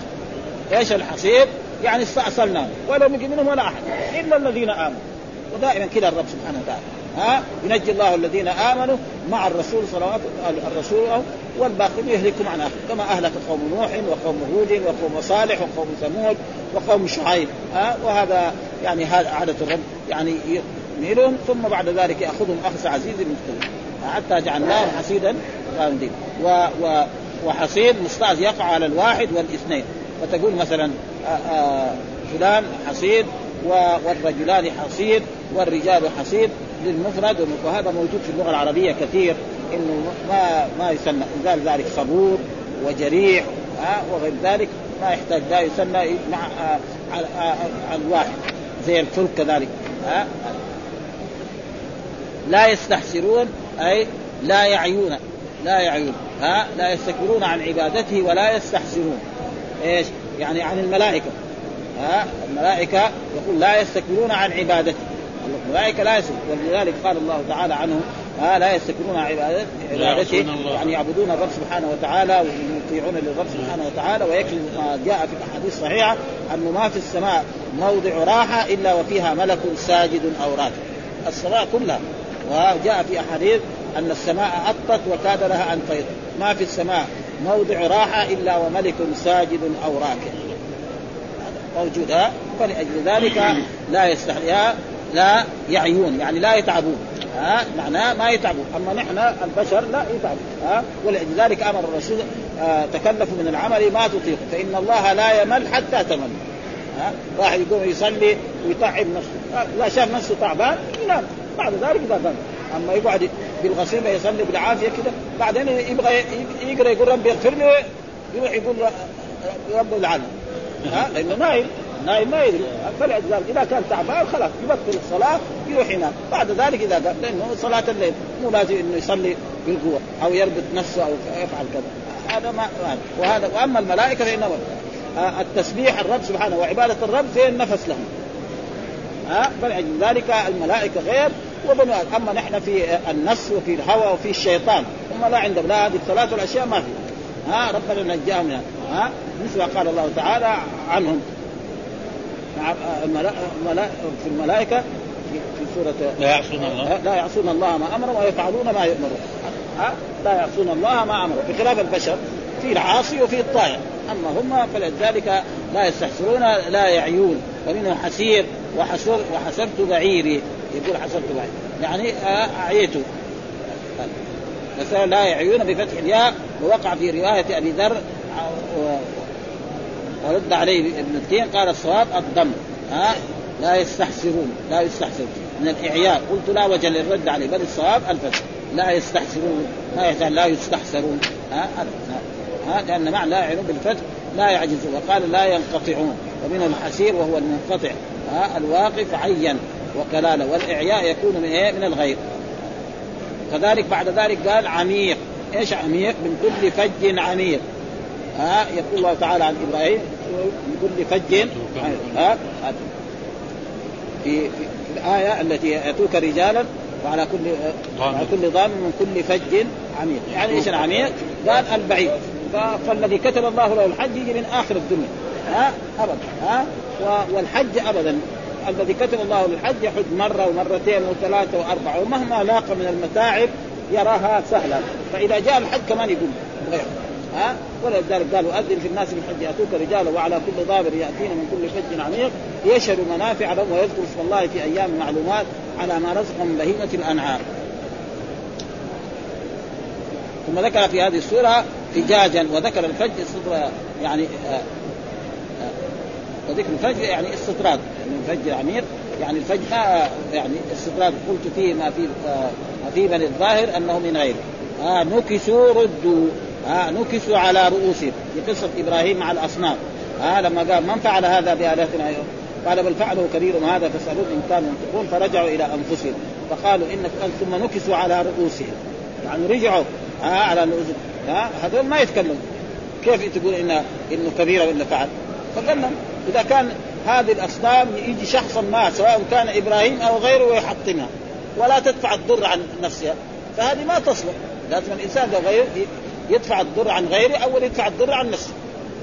إيش الحصيد؟ يعني استأصلناهم. ولم يجي منهم ولا أحد. إلا الذين آمنوا. ودائما كذا الرب سبحانه وتعالى. ها ينجي الله الذين آمنوا مع الرسول صلوات الرسول والباقين يهلكهم عن اخر كما أهلك قوم نوح وقوم هود وقوم صالح وقوم ثمود وقوم شعيب. ها وهذا يعني هذا عادة الرب يعني يميلهم ثم بعد ذلك يأخذهم أخذ عزيز مقتدر حتى جعلناهم حصيدا غامدين. و, و وحصيد مستعز يقع على الواحد والاثنين. فتقول مثلا آآ آآ فلان حصيد والرجلان حصيد والرجال حصيد. للمفرد وهذا موجود في اللغة العربية كثير إنه ما ما يسمى قال ذلك صبور وجريح وغير ذلك ما يحتاج لا يسمى مع على الواحد زي الفلك كذلك لا يستحسرون أي لا يعيون لا يعيون ها لا يستكبرون عن عبادته ولا يستحسرون. إيش؟ يعني عن الملائكة ها الملائكة يقول لا يستكبرون عن عبادته. الملائكه لا يستكبرون ولذلك قال الله تعالى عنهم ها لا يستكبرون عبادته يعني يعبدون الرب سبحانه وتعالى ويطيعون للرب سبحانه وتعالى ويكفي ما جاء في الأحاديث الصحيحة أنه ما في السماء موضع راحة إلا وفيها ملك ساجد أو راكع السماء كلها. وجاء في أحاديث أن السماء أطت وكاد لها أن تيض ما في السماء موضع راحة إلا وملك ساجد أو راكع موجود فلأجل ذلك لا يستحيا لا يعيون يعني لا يتعبون. ها معناه ما يتعبون. أما نحن البشر لا يتعبون ها. ولذلك أمر الرسول آه تكلفوا من العمل ما تطيق فإن الله لا يمل حتى تمل ها. واحد يقوم يصلي ويتعب نفسه لا شاف نفسه تعبان ينام بعد ذلك اذا أما يقعد بالغسيل يصلي بالعافية كده بعدين يبغى يقرأ يقول ربي اغفر لي يروح يقول رب العالمين ها. لأنه نايم. نايم ما يدري. فلذلك إذا كان تعبان خلاص يبطل الصلاة يروح ينام بعد ذلك إذا قام لأنه صلاة الليل مو لازم إنه يصلي بالقوة أو يربط نفسه أو يفعل كذا. هذا ما وهذا وأما الملائكة فإنه التسبيح الرب سبحانه وعباده الرب زي النفس لهم. ها فلأجل ذلك الملائكة غير. وبنو أما نحن في النفس وفي الهوى وفي الشيطان هم لا عندهم. لا هذه الثلاث الاشياء ما في. ها ربنا نجاهم منها ها مثل ما قال الله تعالى عنهم. في الملائكة في سوره لا يعصون الله. لا يعصون الله ما امرهم ويفعلون ما يؤمرون. لا يعصون الله ما امرهم بخلاف البشر في العاصي وفي الطائع اما هم فلذلك لا يستحسرون لا يعيون. ومنه حسير وحسر وحسبت بعيري. يقول حسبت بعيري. يعني أعيت. مثلا لا يعيون بفتح الياء ووقع في رواية أبي ذر ورد عليه ابن التين قال الصواب الضم. ها؟ لا يستحسرون لا يستحسرون. من الاعياء قلت لا وجه للرد عليه بل الصواب الفتح. لا يستحسرون ما لا يستحسرون. ها؟ ها؟ لأن معنى لا يعينون بالفتح لا يعجزون وقال لا ينقطعون. ومنه الحسير وهو المنقطع. ها؟ الواقف عين وكلاله والإعياء يكون من إيه؟ من الغير. كذلك بعد ذلك قال عميق. إيش عميق؟ من كل فج عميق. ها يقول الله تعالى عن إبراهيم من كل فج. ها في, في الآية التي يأتوك رجالا وعلى كل على كل ضامن من كل فج عميق. يعني إيش العميق؟ قال البعيد. فالذي كتب الله له الحج يجي من آخر الدنيا. ها ابدا. ها والحج ابدا. الذي كتب الله للحج يحج مرة ومرتين وثلاثة وأربعة ومهما لاقى من المتاعب يراها سهله فإذا جاء الحج كمان يقول ها؟ ولذلك قالوا اذن في الناس بالحج يأتوك رجالا وعلى كل ضابر ياتين من كل فج عميق يشهد منافع لهم ويذكر اسم الله في أيام معلومات على ما رزقهم من بهيمة الأنعام. ثم ذكر في هذه السورة فجاجا وذكر الفج يعني آه وذكر الفجر يعني استطراد يعني الفجر عميق. يعني الفجر ما يعني استطراد قلت فيه ما في ما في بني الظاهر أنه من غيره. آه نكسوا ردوا. آه نكسوا على رؤوسهم في قصه إبراهيم مع الأصنام. آه لما قال من فعل هذا بآلهتنا؟ قال بل فعله كبيرهم هذا فاسألوه إن كانوا ينطقون. فرجعوا إلى أنفسهم فقالوا انك ثم نكسوا على رؤوسهم. يعني رجعوا آه على رؤوسهم آه هذول ما يتكلموا. كيف تقول إنه انه كبيره ولا فعل؟ لهم إذا كان هذه الأصنام يجي شخصا ما سواء كان إبراهيم أو غيره ويحطمها ولا تدفع الضر عن نفسها فهذه ما تصلح. لازم الإنسان لو غير يدفع الضر عن غيره اول يدفع الضر عن نفسه.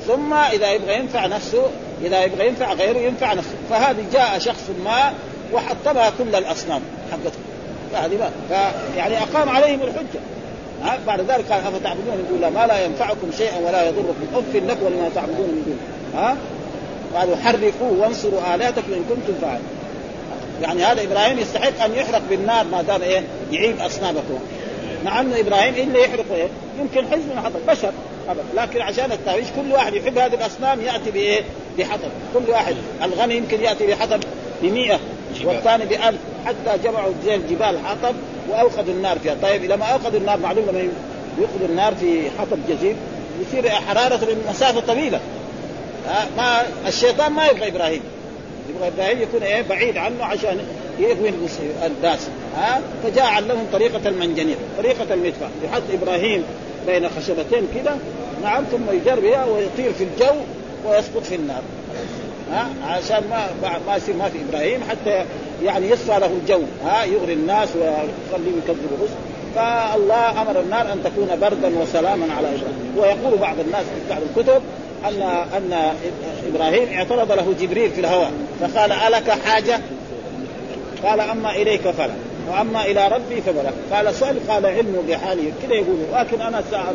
ثم إذا يبغى ينفع نفسه إذا يبغى ينفع غيره ينفع نفسه. فهذه جاء شخص ما وحطمها كل الأصنام حقته فهذه ما. فيعني أقام عليهم الحجة. بعد ذلك قال أفتعبدون من دون ما لا ينفعكم شيئا ولا يضركم. اف لكم ولما تعبدون من دون ها؟ قالوا حرقوه وانصروا آلهتكم إن كنتم فاعلين. يعني هذا إبراهيم يستحق أن يحرق بالنار ما دام إيه؟ يعيب أصنامكم. مع انه إبراهيم إلا يحرق إيه؟ يمكن حزب من حطب بشر أبدا. لكن عشان التعويش كل واحد يحب هذه الأصنام يأتي بإيه؟ بحطب. كل واحد. الغني يمكن يأتي بحطب ب 100 والثاني ب 1000 حتى جمعوا زي الجبال حطب وأوقدوا النار فيها. طيب لما أوقدوا النار معلوم لما يوقدوا النار في حطب جزير يصير حرارته لمسافه طويلة. ما الشيطان ما يبغى إبراهيم. يبغى إبراهيم يكون إيه؟ بعيد عنه عشان يغوي الناس. ها فجاء علمهم طريقة المنجنيق طريقة المدفع. يحط إبراهيم بين خشبتين كده نعم ثم يجر بها ويطير في الجو ويسقط في النار. ها عشان ما ما يصير ما في إبراهيم حتى يعني يصفى له الجو. ها يغري الناس ويخليهم يكذبوا الرسل فالله أمر النار أن تكون بردا وسلاما على إبراهيم. ويقول بعض الناس في بعض الكتب أن أن إبراهيم اعترض له جبريل في الهواء. فقال ألك حاجة؟ قال أما إليك فلا. واما إلى ربي فبلا قال سؤال قال علمه بحاله كذا يقولوا لكن أنا ساعة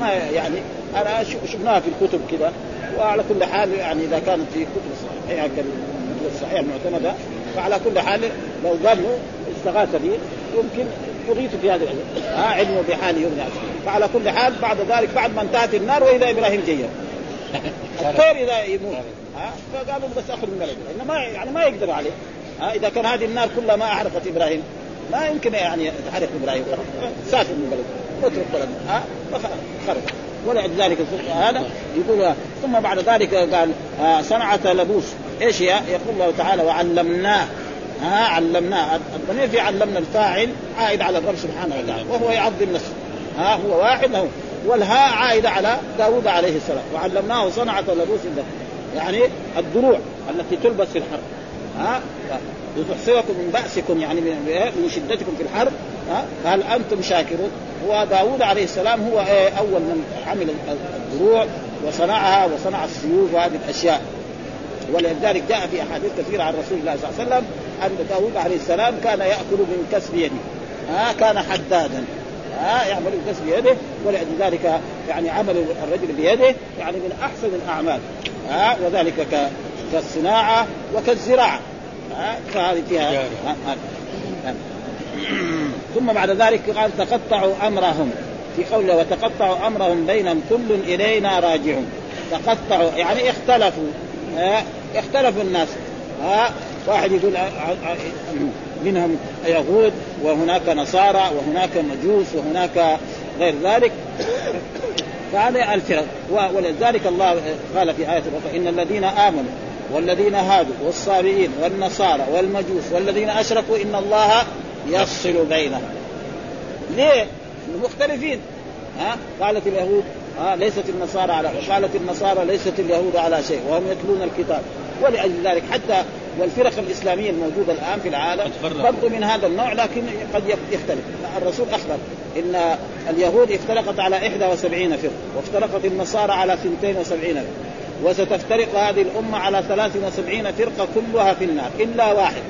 ما يعني أنا شفناها في الكتب كذا. وعلى كل حال يعني إذا كانت في كتب صحيحة كالكتب الصحيحه المعتمده فعلى كل حال لو قال استغاث به يمكن يغيث في هذا العلم. ها علمه بحاله يغني فعلى كل حال بعد ذلك بعد ما انتهت النار واذا إبراهيم جيد الطير إذا يموت. ها فقالوا بس أخذ من بلده ما يعني ما يقدر عليه. ها إذا كان هذه النار كلها ما احرقت إبراهيم. ما يمكن يعني تحرق إبراهيم سافر من بلده. اترك بلده. ها؟ خرج ولذلك هذا. يقول ثم بعد ذلك قال آه صنعة لبوس. إيش هي؟ يقول الله تعالى وعلمناه. ها؟ علمناه. الضمير في علمنا الفاعل عائد على الرب سبحانه وتعالى وهو يعظم نفسه. ها؟ هو واحد له. والهاء عائدة على داود عليه السلام. وعلمناه صنعة لبوس يعني الدروع التي تلبس في الحرب. ها؟ لتحصركم من بأسكم يعني من شدتكم في الحرب فهل أنتم شاكرون؟ وداود عليه السلام هو أول من عمل الدروع وصنعها وصنع السيوف وهذه الأشياء. ولذلك جاء في أحاديث كثيرة عن رسول الله صلى الله عليه وسلم أن داود عليه السلام كان يأكل من كسب يده ها؟ كان حدادا ها؟ يعمل بكسب يده ولذلك يعني عمل الرجل بيده يعني من أحسن الأعمال ها؟ وذلك كالصناعة وكالزراعة. ها فهذه فيها ها ها ها. ثم بعد ذلك قال تقطعوا أمرهم. في قوله وتقطعوا أمرهم بينهم كل إلينا راجعون. تقطعوا يعني اختلفوا. اختلفوا الناس. ها واحد يقول منهم يهود وهناك نصارى وهناك مجوس وهناك غير ذلك. فهذا الفرق. ولذلك الله قال في آية أخرى إن الذين آمنوا والذين هادوا والصابئين والنصارى والمجوس والذين أشركوا إن الله يفصل بينهم. ليه؟ مختلفين. ها؟ قالت اليهود ها؟ ليست النصارى على وقالت النصارى ليست اليهود على شيء وهم يتلون الكتاب. ولأجل ذلك حتى والفرق الإسلامية الموجودة الآن في العالم برضو من هذا النوع لكن قد يختلف. الرسول أخبر إن اليهود افترقت على 71 فرقة وافترقت النصارى على 72 فرقة. وستفترق هذه الأمة على 73 فرقة كلها في النار إلا واحد.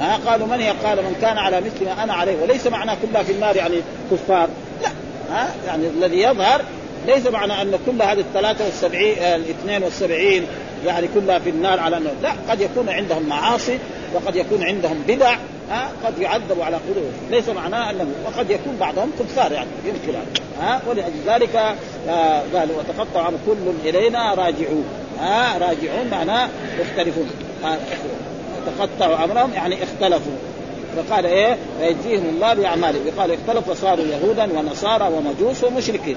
ها قالوا من هي؟ قال من كان على مثل ما أنا عليه. وليس معناه كلها في النار يعني كفار. لا ها يعني الذي يظهر ليس معنى أن كل هذه الثلاثة والسبعين الاثنين والسبعين يعني كلها في النار على النار لا قد يكون عندهم معاصي وقد يكون عندهم بدع ها قد يعذبوا على قلوبهم. ليس معناه أنه وقد يكون بعضهم كفار يعني يمكن ها ولأجل ذلك آه قال وتقطع كل إلينا راجعون. ها راجعون معناه يختلفون تقطعوا أمرهم يعني اختلفوا. فقال إيه؟ فيجزيهم الله بأعمالهم. قال اختلفوا وصاروا يهودا ونصارى ومجوس ومشركين.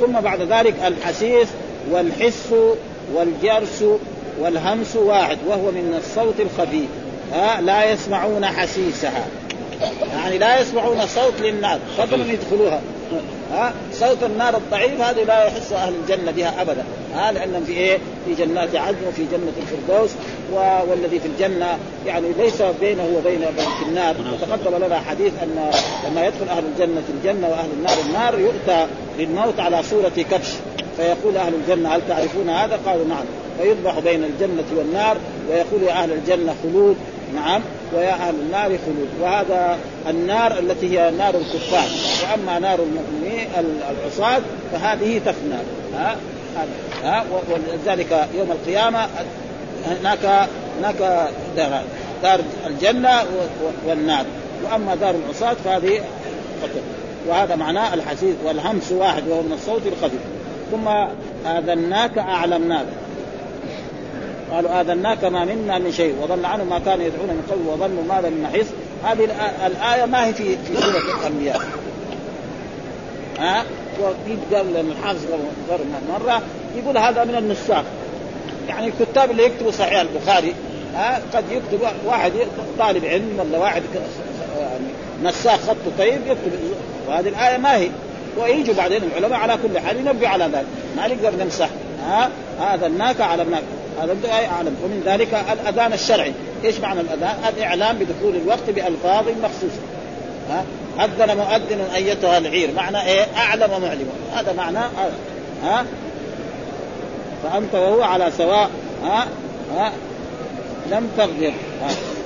ثم بعد ذلك الحسيس والحس والجرس والهمس واحد وهو من الصوت الخفيف ها لا يسمعون حسيسها. يعني لا يسمعون صوت للنار. فضلا يدخلوها. ها صوت النار الضعيف هذه لا يحس أهل الجنة بها ابدا. ها لأنهم في إيه؟ في جنات عدن وفي جنة الفردوس والذي في الجنة. يعني ليس بينه وبين في النار. وتقدم لنا حديث أن لما يدخل أهل الجنة الجنة وأهل النار النار يؤتى للموت على صورة كبش. فيقول أهل الجنة هل تعرفون هذا؟ قالوا نعم. فيذبح بين الجنة والنار ويقول يا أهل الجنة خلود. نعم ويا أهل النار خلود. وهذا النار التي هي نار الكفار. وأما نار المؤمنين العصاة فهذه تفنى. ها؟ ها؟ ولذلك يوم القيامة هناك هناك دار الجنة والنار. وأما دار العصاة فهذه قتل. وهذا معناه الحسيس والهمس واحد وهو من الصوت الخفيف ثم اذناك اعلمناك قالوا آذناك ما منا من شيء وضل عنه ما كان يدعون من قبل وظنوا ماذا من محيص هذه الآية ما هي في في سورة الأنبياء. ها؟ وقيل قال لأن الحافظ مرة يقول هذا من النساخ. يعني الكتاب اللي يكتبوا صحيح البخاري ها؟ قد يكتب واحد طالب علم ولا واحد يعني نساخ خطه طيب يكتب وهذه الآية ما هي. ويجوا بعدين العلماء على كل حال ينبهوا على ذلك. ما نقدر نمسح ها؟ هذا الناك هذا أعلم. ومن ذلك الأذان الشرعي. إيش معنى الأذان؟ الإعلام بدخول الوقت بألفاظ مخصوصة. ها؟ أذن مؤذن أيتها العير. معنى إيه؟ أعلم ومعلم. هذا معنى ها؟ فأنت وهو على سواء. ها؟ ها؟ لم تغدر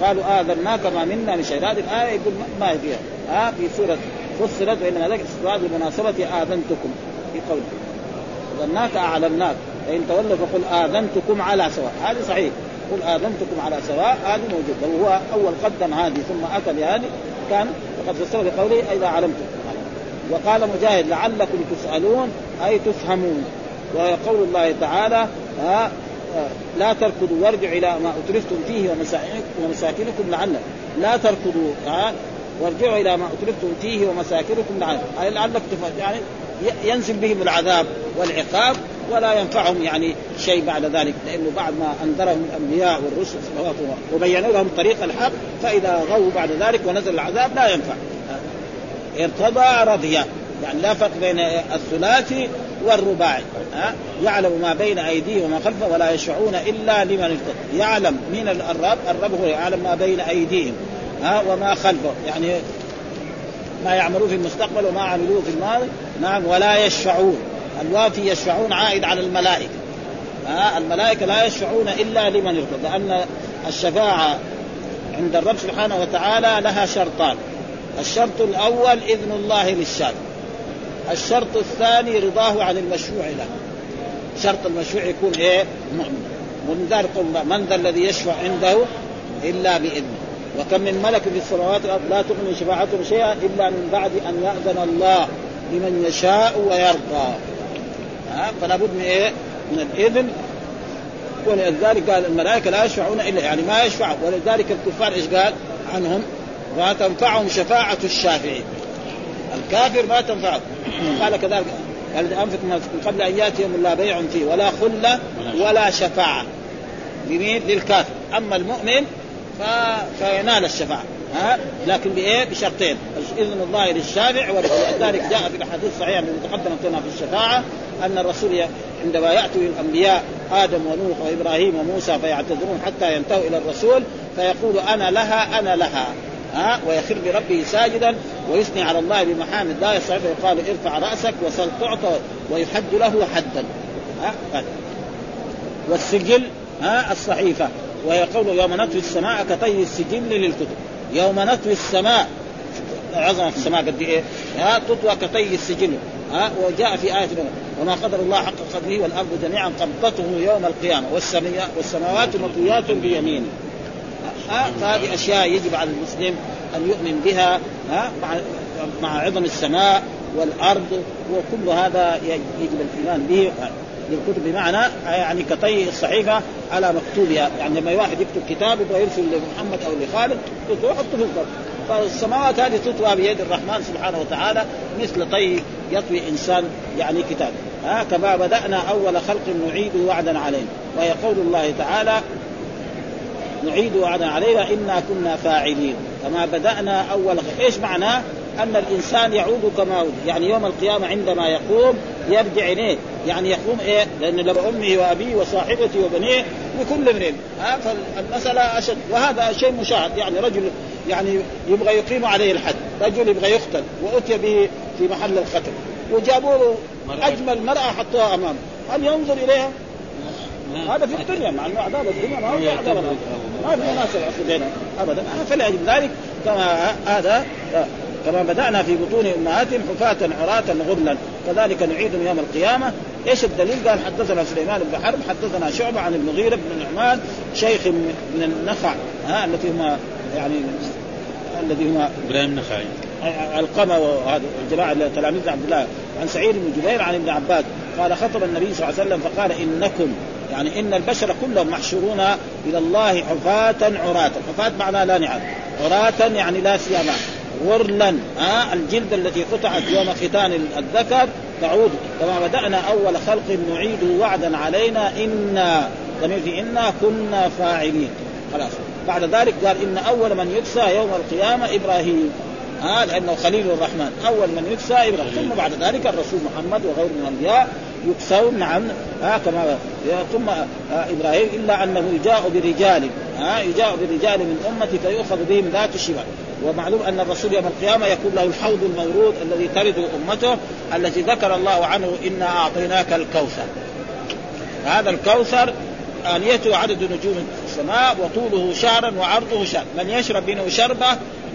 قالوا آذناك ما منا من شيء. هذه الآية يقول ما هي فيها. ها؟ في سورة فصلت. وإنما ذلك استفاد بمناسبة آذنتكم. في قوله. آذناك أعلمناك. فإن تولوا فقل آذنتكم على سواء. هذه صحيح. قل آذنتكم على سواء هذه موجودة. وهو أول قدم هذه ثم أتى بهذه كان فقد فسر بقوله إذا علمتم. وقال مجاهد لعلكم تسألون أي تفهمون. وقول الله تعالى ها لا تركضوا وارجعوا إلى ما أترفتم فيه ومساكنكم لعلكم. لا تركضوا ها وارجعوا إلى ما أترفتم فيه ومساكنكم لعلكم. أي لعلكم يعني ينزل بهم العذاب والعقاب. ولا ينفعهم يعني شيء بعد ذلك لأنه بعد ما أنذرهم الأنبياء والرسل وبينوا لهم طريق الحق فإذا غوا بعد ذلك ونزل العذاب لا ينفع. ارتضى رضي يعني لا فرق بين الثلاثي والرباعي. ها؟ يعلم ما بين أيديهم وما خلفه ولا يشفعون إلا لمن ارتضى. يعلم من الرب الرب هو يعلم ما بين أيديهم ها؟ وما خلفه. يعني ما يعملوه في المستقبل وما عملوه في الماضي نعم ولا يشفعون الوافي يشفعون عائد على الملائكة. ها الملائكة لا يشفعون إلا لمن ارتضى لأن الشفاعة عند الرب سبحانه وتعالى لها شرطان. الشرط الأول إذن الله للشافع الشرط الثاني رضاه عن المشروع له. شرط المشروع يكون إيه؟ مؤمن. ومن ذلك من ذا الذي يشفع عنده إلا بإذنه. وكم من ملك في السماوات والأرض لا تغني شفاعتهم شيئا إلا من بعد أن يأذن الله لمن يشاء ويرضى. ها فلا بد من إيه؟ من الإذن. ولذلك قال الملائكة لا يشفعون الا يعني ما يشفع ولذلك الكفار إيش قال؟ عنهم؟ ما تنفعهم شفاعة الشافعين. الكافر ما تنفعه. قال كذلك قال انفق من قبل أن ياتي يوم لا بيع فيه ولا خلة ولا شفاعة. لمين؟ للكافر. أما المؤمن ف... فينال الشفاعة. ها؟ لكن بإيه؟ بشرطين. اذن الله للشافع ولذلك جاء في الأحاديث الصحيحة التي تقدمت لنا في الشفاعة أن الرسول عندما يأتي الأنبياء آدم ونوح وإبراهيم وموسى فيعتذرون حتى ينتهوا إلى الرسول فيقول أنا لها أنا لها. ها؟ ويخر لربه ساجدا ويثني على الله بمحامد لا يستطيع يقال ارفع رأسك وسل تعطى ويحد له حدا. ها؟ والسجل ها؟ الصحيفة. وهي قول يوم نطوي السماء كطي السجل للكتب. يوم نطوي السماء. عظمة السماء قد إيه؟ ها تطوى كطي السجل ها وجاء في آية وما قدر الله حق قدره والأرض جميعا قبضته يوم القيامة. والسماوات مطويات بيمينه. فهذه أشياء يجب على المسلم أن يؤمن بها ها مع عظم السماء والأرض. وكل هذا يجب الإيمان به. للكتب بمعنى يعني كطي الصحيفة على مكتوبها. يعني لما واحد يكتب كتاب يبغى يرسل لمحمد أو لخالد يحطه في القبر فالسماوات هذه تطوى بيد الرحمن سبحانه وتعالى مثل طي يطوي إنسان يعني كتاب. ها كما بدأنا أول خلق نعيد وعدا علينا وهي قول الله تعالى نعيد وعدا علينا انا كنا فاعلين. كما بدأنا أول خلق إيش معناه؟ أن الإنسان يعود كما ولد. يعني يوم القيامة عندما يقوم يرجع إليه. يعني يقوم إيه؟ لأن لما أمه وأبيه وصاحبته وبنيه لكل امرئ. ها؟ فالمسألة أشد. وهذا شيء مشاهد. يعني رجل يعني يبغى يقيم عليه الحد. رجل يبغى يقتل. وأتي به في محل القتل. وجابوا له أجمل مرأة حطوها أمامه. هل ينظر إليها؟ هذا في الدنيا. مع إنه عذاب الدنيا. ما هو عذاب ما في مناسبة. بينهم ابدا. فلأجل ذلك كما هذا. كما بدأنا في بطون أمهاتهم حفاة عراة غرلا كذلك نعيدهم يوم القيامة. إيش الدليل؟ قال حدثنا سليمان بن حرب حدثنا شعبة عن المغيره بن نعمان شيخ من النخع ها التي هم يعني الذي هم إبراهيم النخعي. القمة وهذا الجماعة تلاميذ عبد الله. عن سعيد بن جبير عن ابن عباس قال خطب النبي صلى الله عليه وسلم فقال إنكم يعني إن البشر كلهم محشورون إلى الله حفاة عراة، حفاة معناه لا نعم، عراة يعني لا سيما، غرلا ها الجلد التي قطعت يوم ختان الذكر تعود كما بدأنا أول خلق نعيد وعدا علينا إنا ضمير في إنا كنا فاعلين. خلاص. بعد ذلك قال إن أول من يكسى يوم القيامة إبراهيم. ها لأنه خليل الرحمن. أول من يكسى إبراهيم. ثم بعد ذلك الرسول محمد وغيره من الأنبياء يكسون نعم ها كما ثم إبراهيم إلا أنه يجاء برجال ها يجاء برجال من أمتي فيؤخذ بهم ذات الشمال. ومعلوم أن الرسول يوم القيامة يكون له الحوض المورود الذي ترد أمته الذي ذكر الله عنه إنا أعطيناك الكوثر. هذا الكوثر آنيته عدد نجوم السماء وطوله شهرا وعرضه شهر من يشرب منه شربة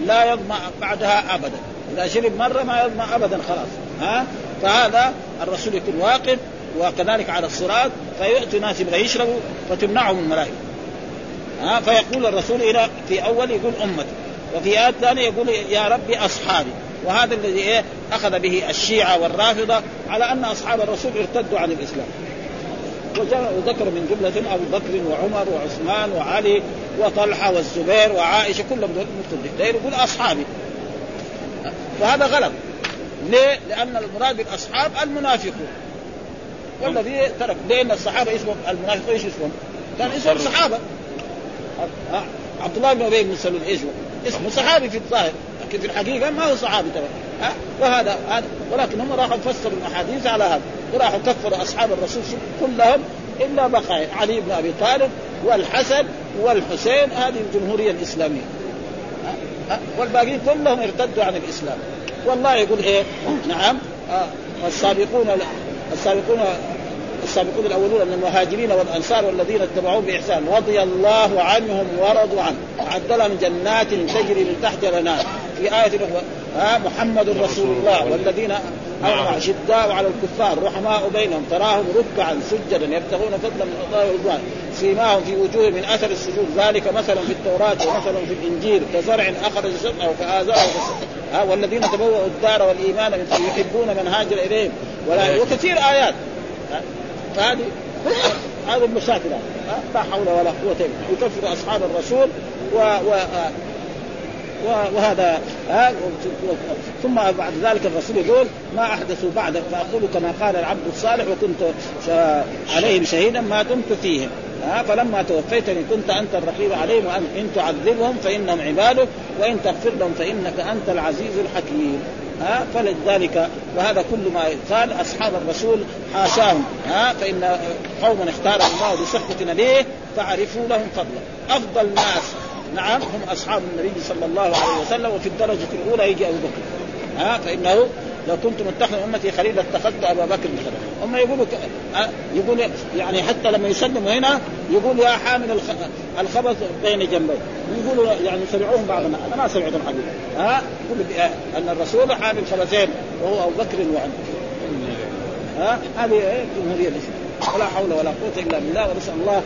لا يظمأ بعدها أبدا. إذا شرب مرة ما يظمأ أبدا خلاص. ها؟ فهذا الرسول يكون واقف وكذلك على الصراط فيؤتي ناس يبغى يشربوا فتمنعهم الملائكة. ها؟ فيقول الرسول إلى في أول يقول أمتي. وفي آيات ثانية يقول يا ربي أصحابي. وهذا الذي إيه؟ أخذ به الشيعة والرافضة على أن أصحاب الرسول ارتدوا عن الإسلام. وذكر من جملة أبو بكر وعمر وعثمان وعلي وطلحة والزبير وعائشة كلهم مرتدين يقول أصحابي. وهذا غلط. ليه؟ لأن المراد بالأصحاب المنافقون. والذي ترك لأن الصحابة اسمهم المنافقون إيش اسمهم؟ كان اسمهم صحابة. عبد الله بن أبي بن سلول إيش اسمه صحابي في الظاهر لكن في الحقيقة ما هو صحابي ترى. وهذا هذا. ولكن هم راحوا فسروا الأحاديث على هذا وراحوا كفروا أصحاب الرسول كلهم إلا بقايا علي بن أبي طالب والحسن والحسين هذه الجمهورية الإسلامية. والباقيين كلهم ارتدوا عن الإسلام. والله يقول إيه؟ نعم. آه. السابقون السابقون السابقون الأولون من المهاجرين والأنصار والذين اتبعوهم بإحسان رضي الله عنهم ورضوا عنه. اعد لهم جنات تجري من تحت الأنهار. في آية أخرى ها محمد رسول الله والذين أمر شداء على الكفار رحماء بينهم تراهم ركعا سجدا يبتغون فضلا من الله ورضوان سيماهم في وجوه من أثر السجود. ذلك مثل في التوراة ومثل في الإنجيل كزرع أخرج شطه ها والذين تبوأوا الدار والإيمان يحبون من هاجر إليهم. ولا وكثير آيات. فهذه هذه المشاكل لا حول ولا قوة إلا يكفر أصحاب الرسول و, و وهذا ثم بعد ذلك الرسول يقول ما احدثوا بعد فأقول كما قال العبد الصالح وكنت عليهم شهيدا ما دمت فيهم فلما توفيتني كنت أنت الرقيب عليهم وان إن تعذبهم فإنهم عبادك وإن تغفر لهم فإنك أنت العزيز الحكيم. ها فلذلك وهذا كل ما قال أصحاب الرسول حاشاهم ها فإن قوما اختارهم الله بصحبة نبيه فعرفوا لهم فضلا أفضل ناس نعم هم أصحاب النبي صلى الله عليه وسلم وفي الدرجة الأولى يجي أبو بكر ها فإنه لو كنت متخذ أمتي خليلا اتخذت أبا بكر خليلا هم يقولوا. يقول يعني حتى لما يسلموا هنا يقول يا حامل الخ... الخبث بين جنبي. يقولوا يعني سمعوهم بعضنا. أنا ما سمعتهم حقيقة. ها؟ يقول أن الرسول حامل خبثين وهو أبو بكر وعمر ها؟ هذه جمهورية الإسلام. ولا حول ولا قوة إلا بالله ونسأل الله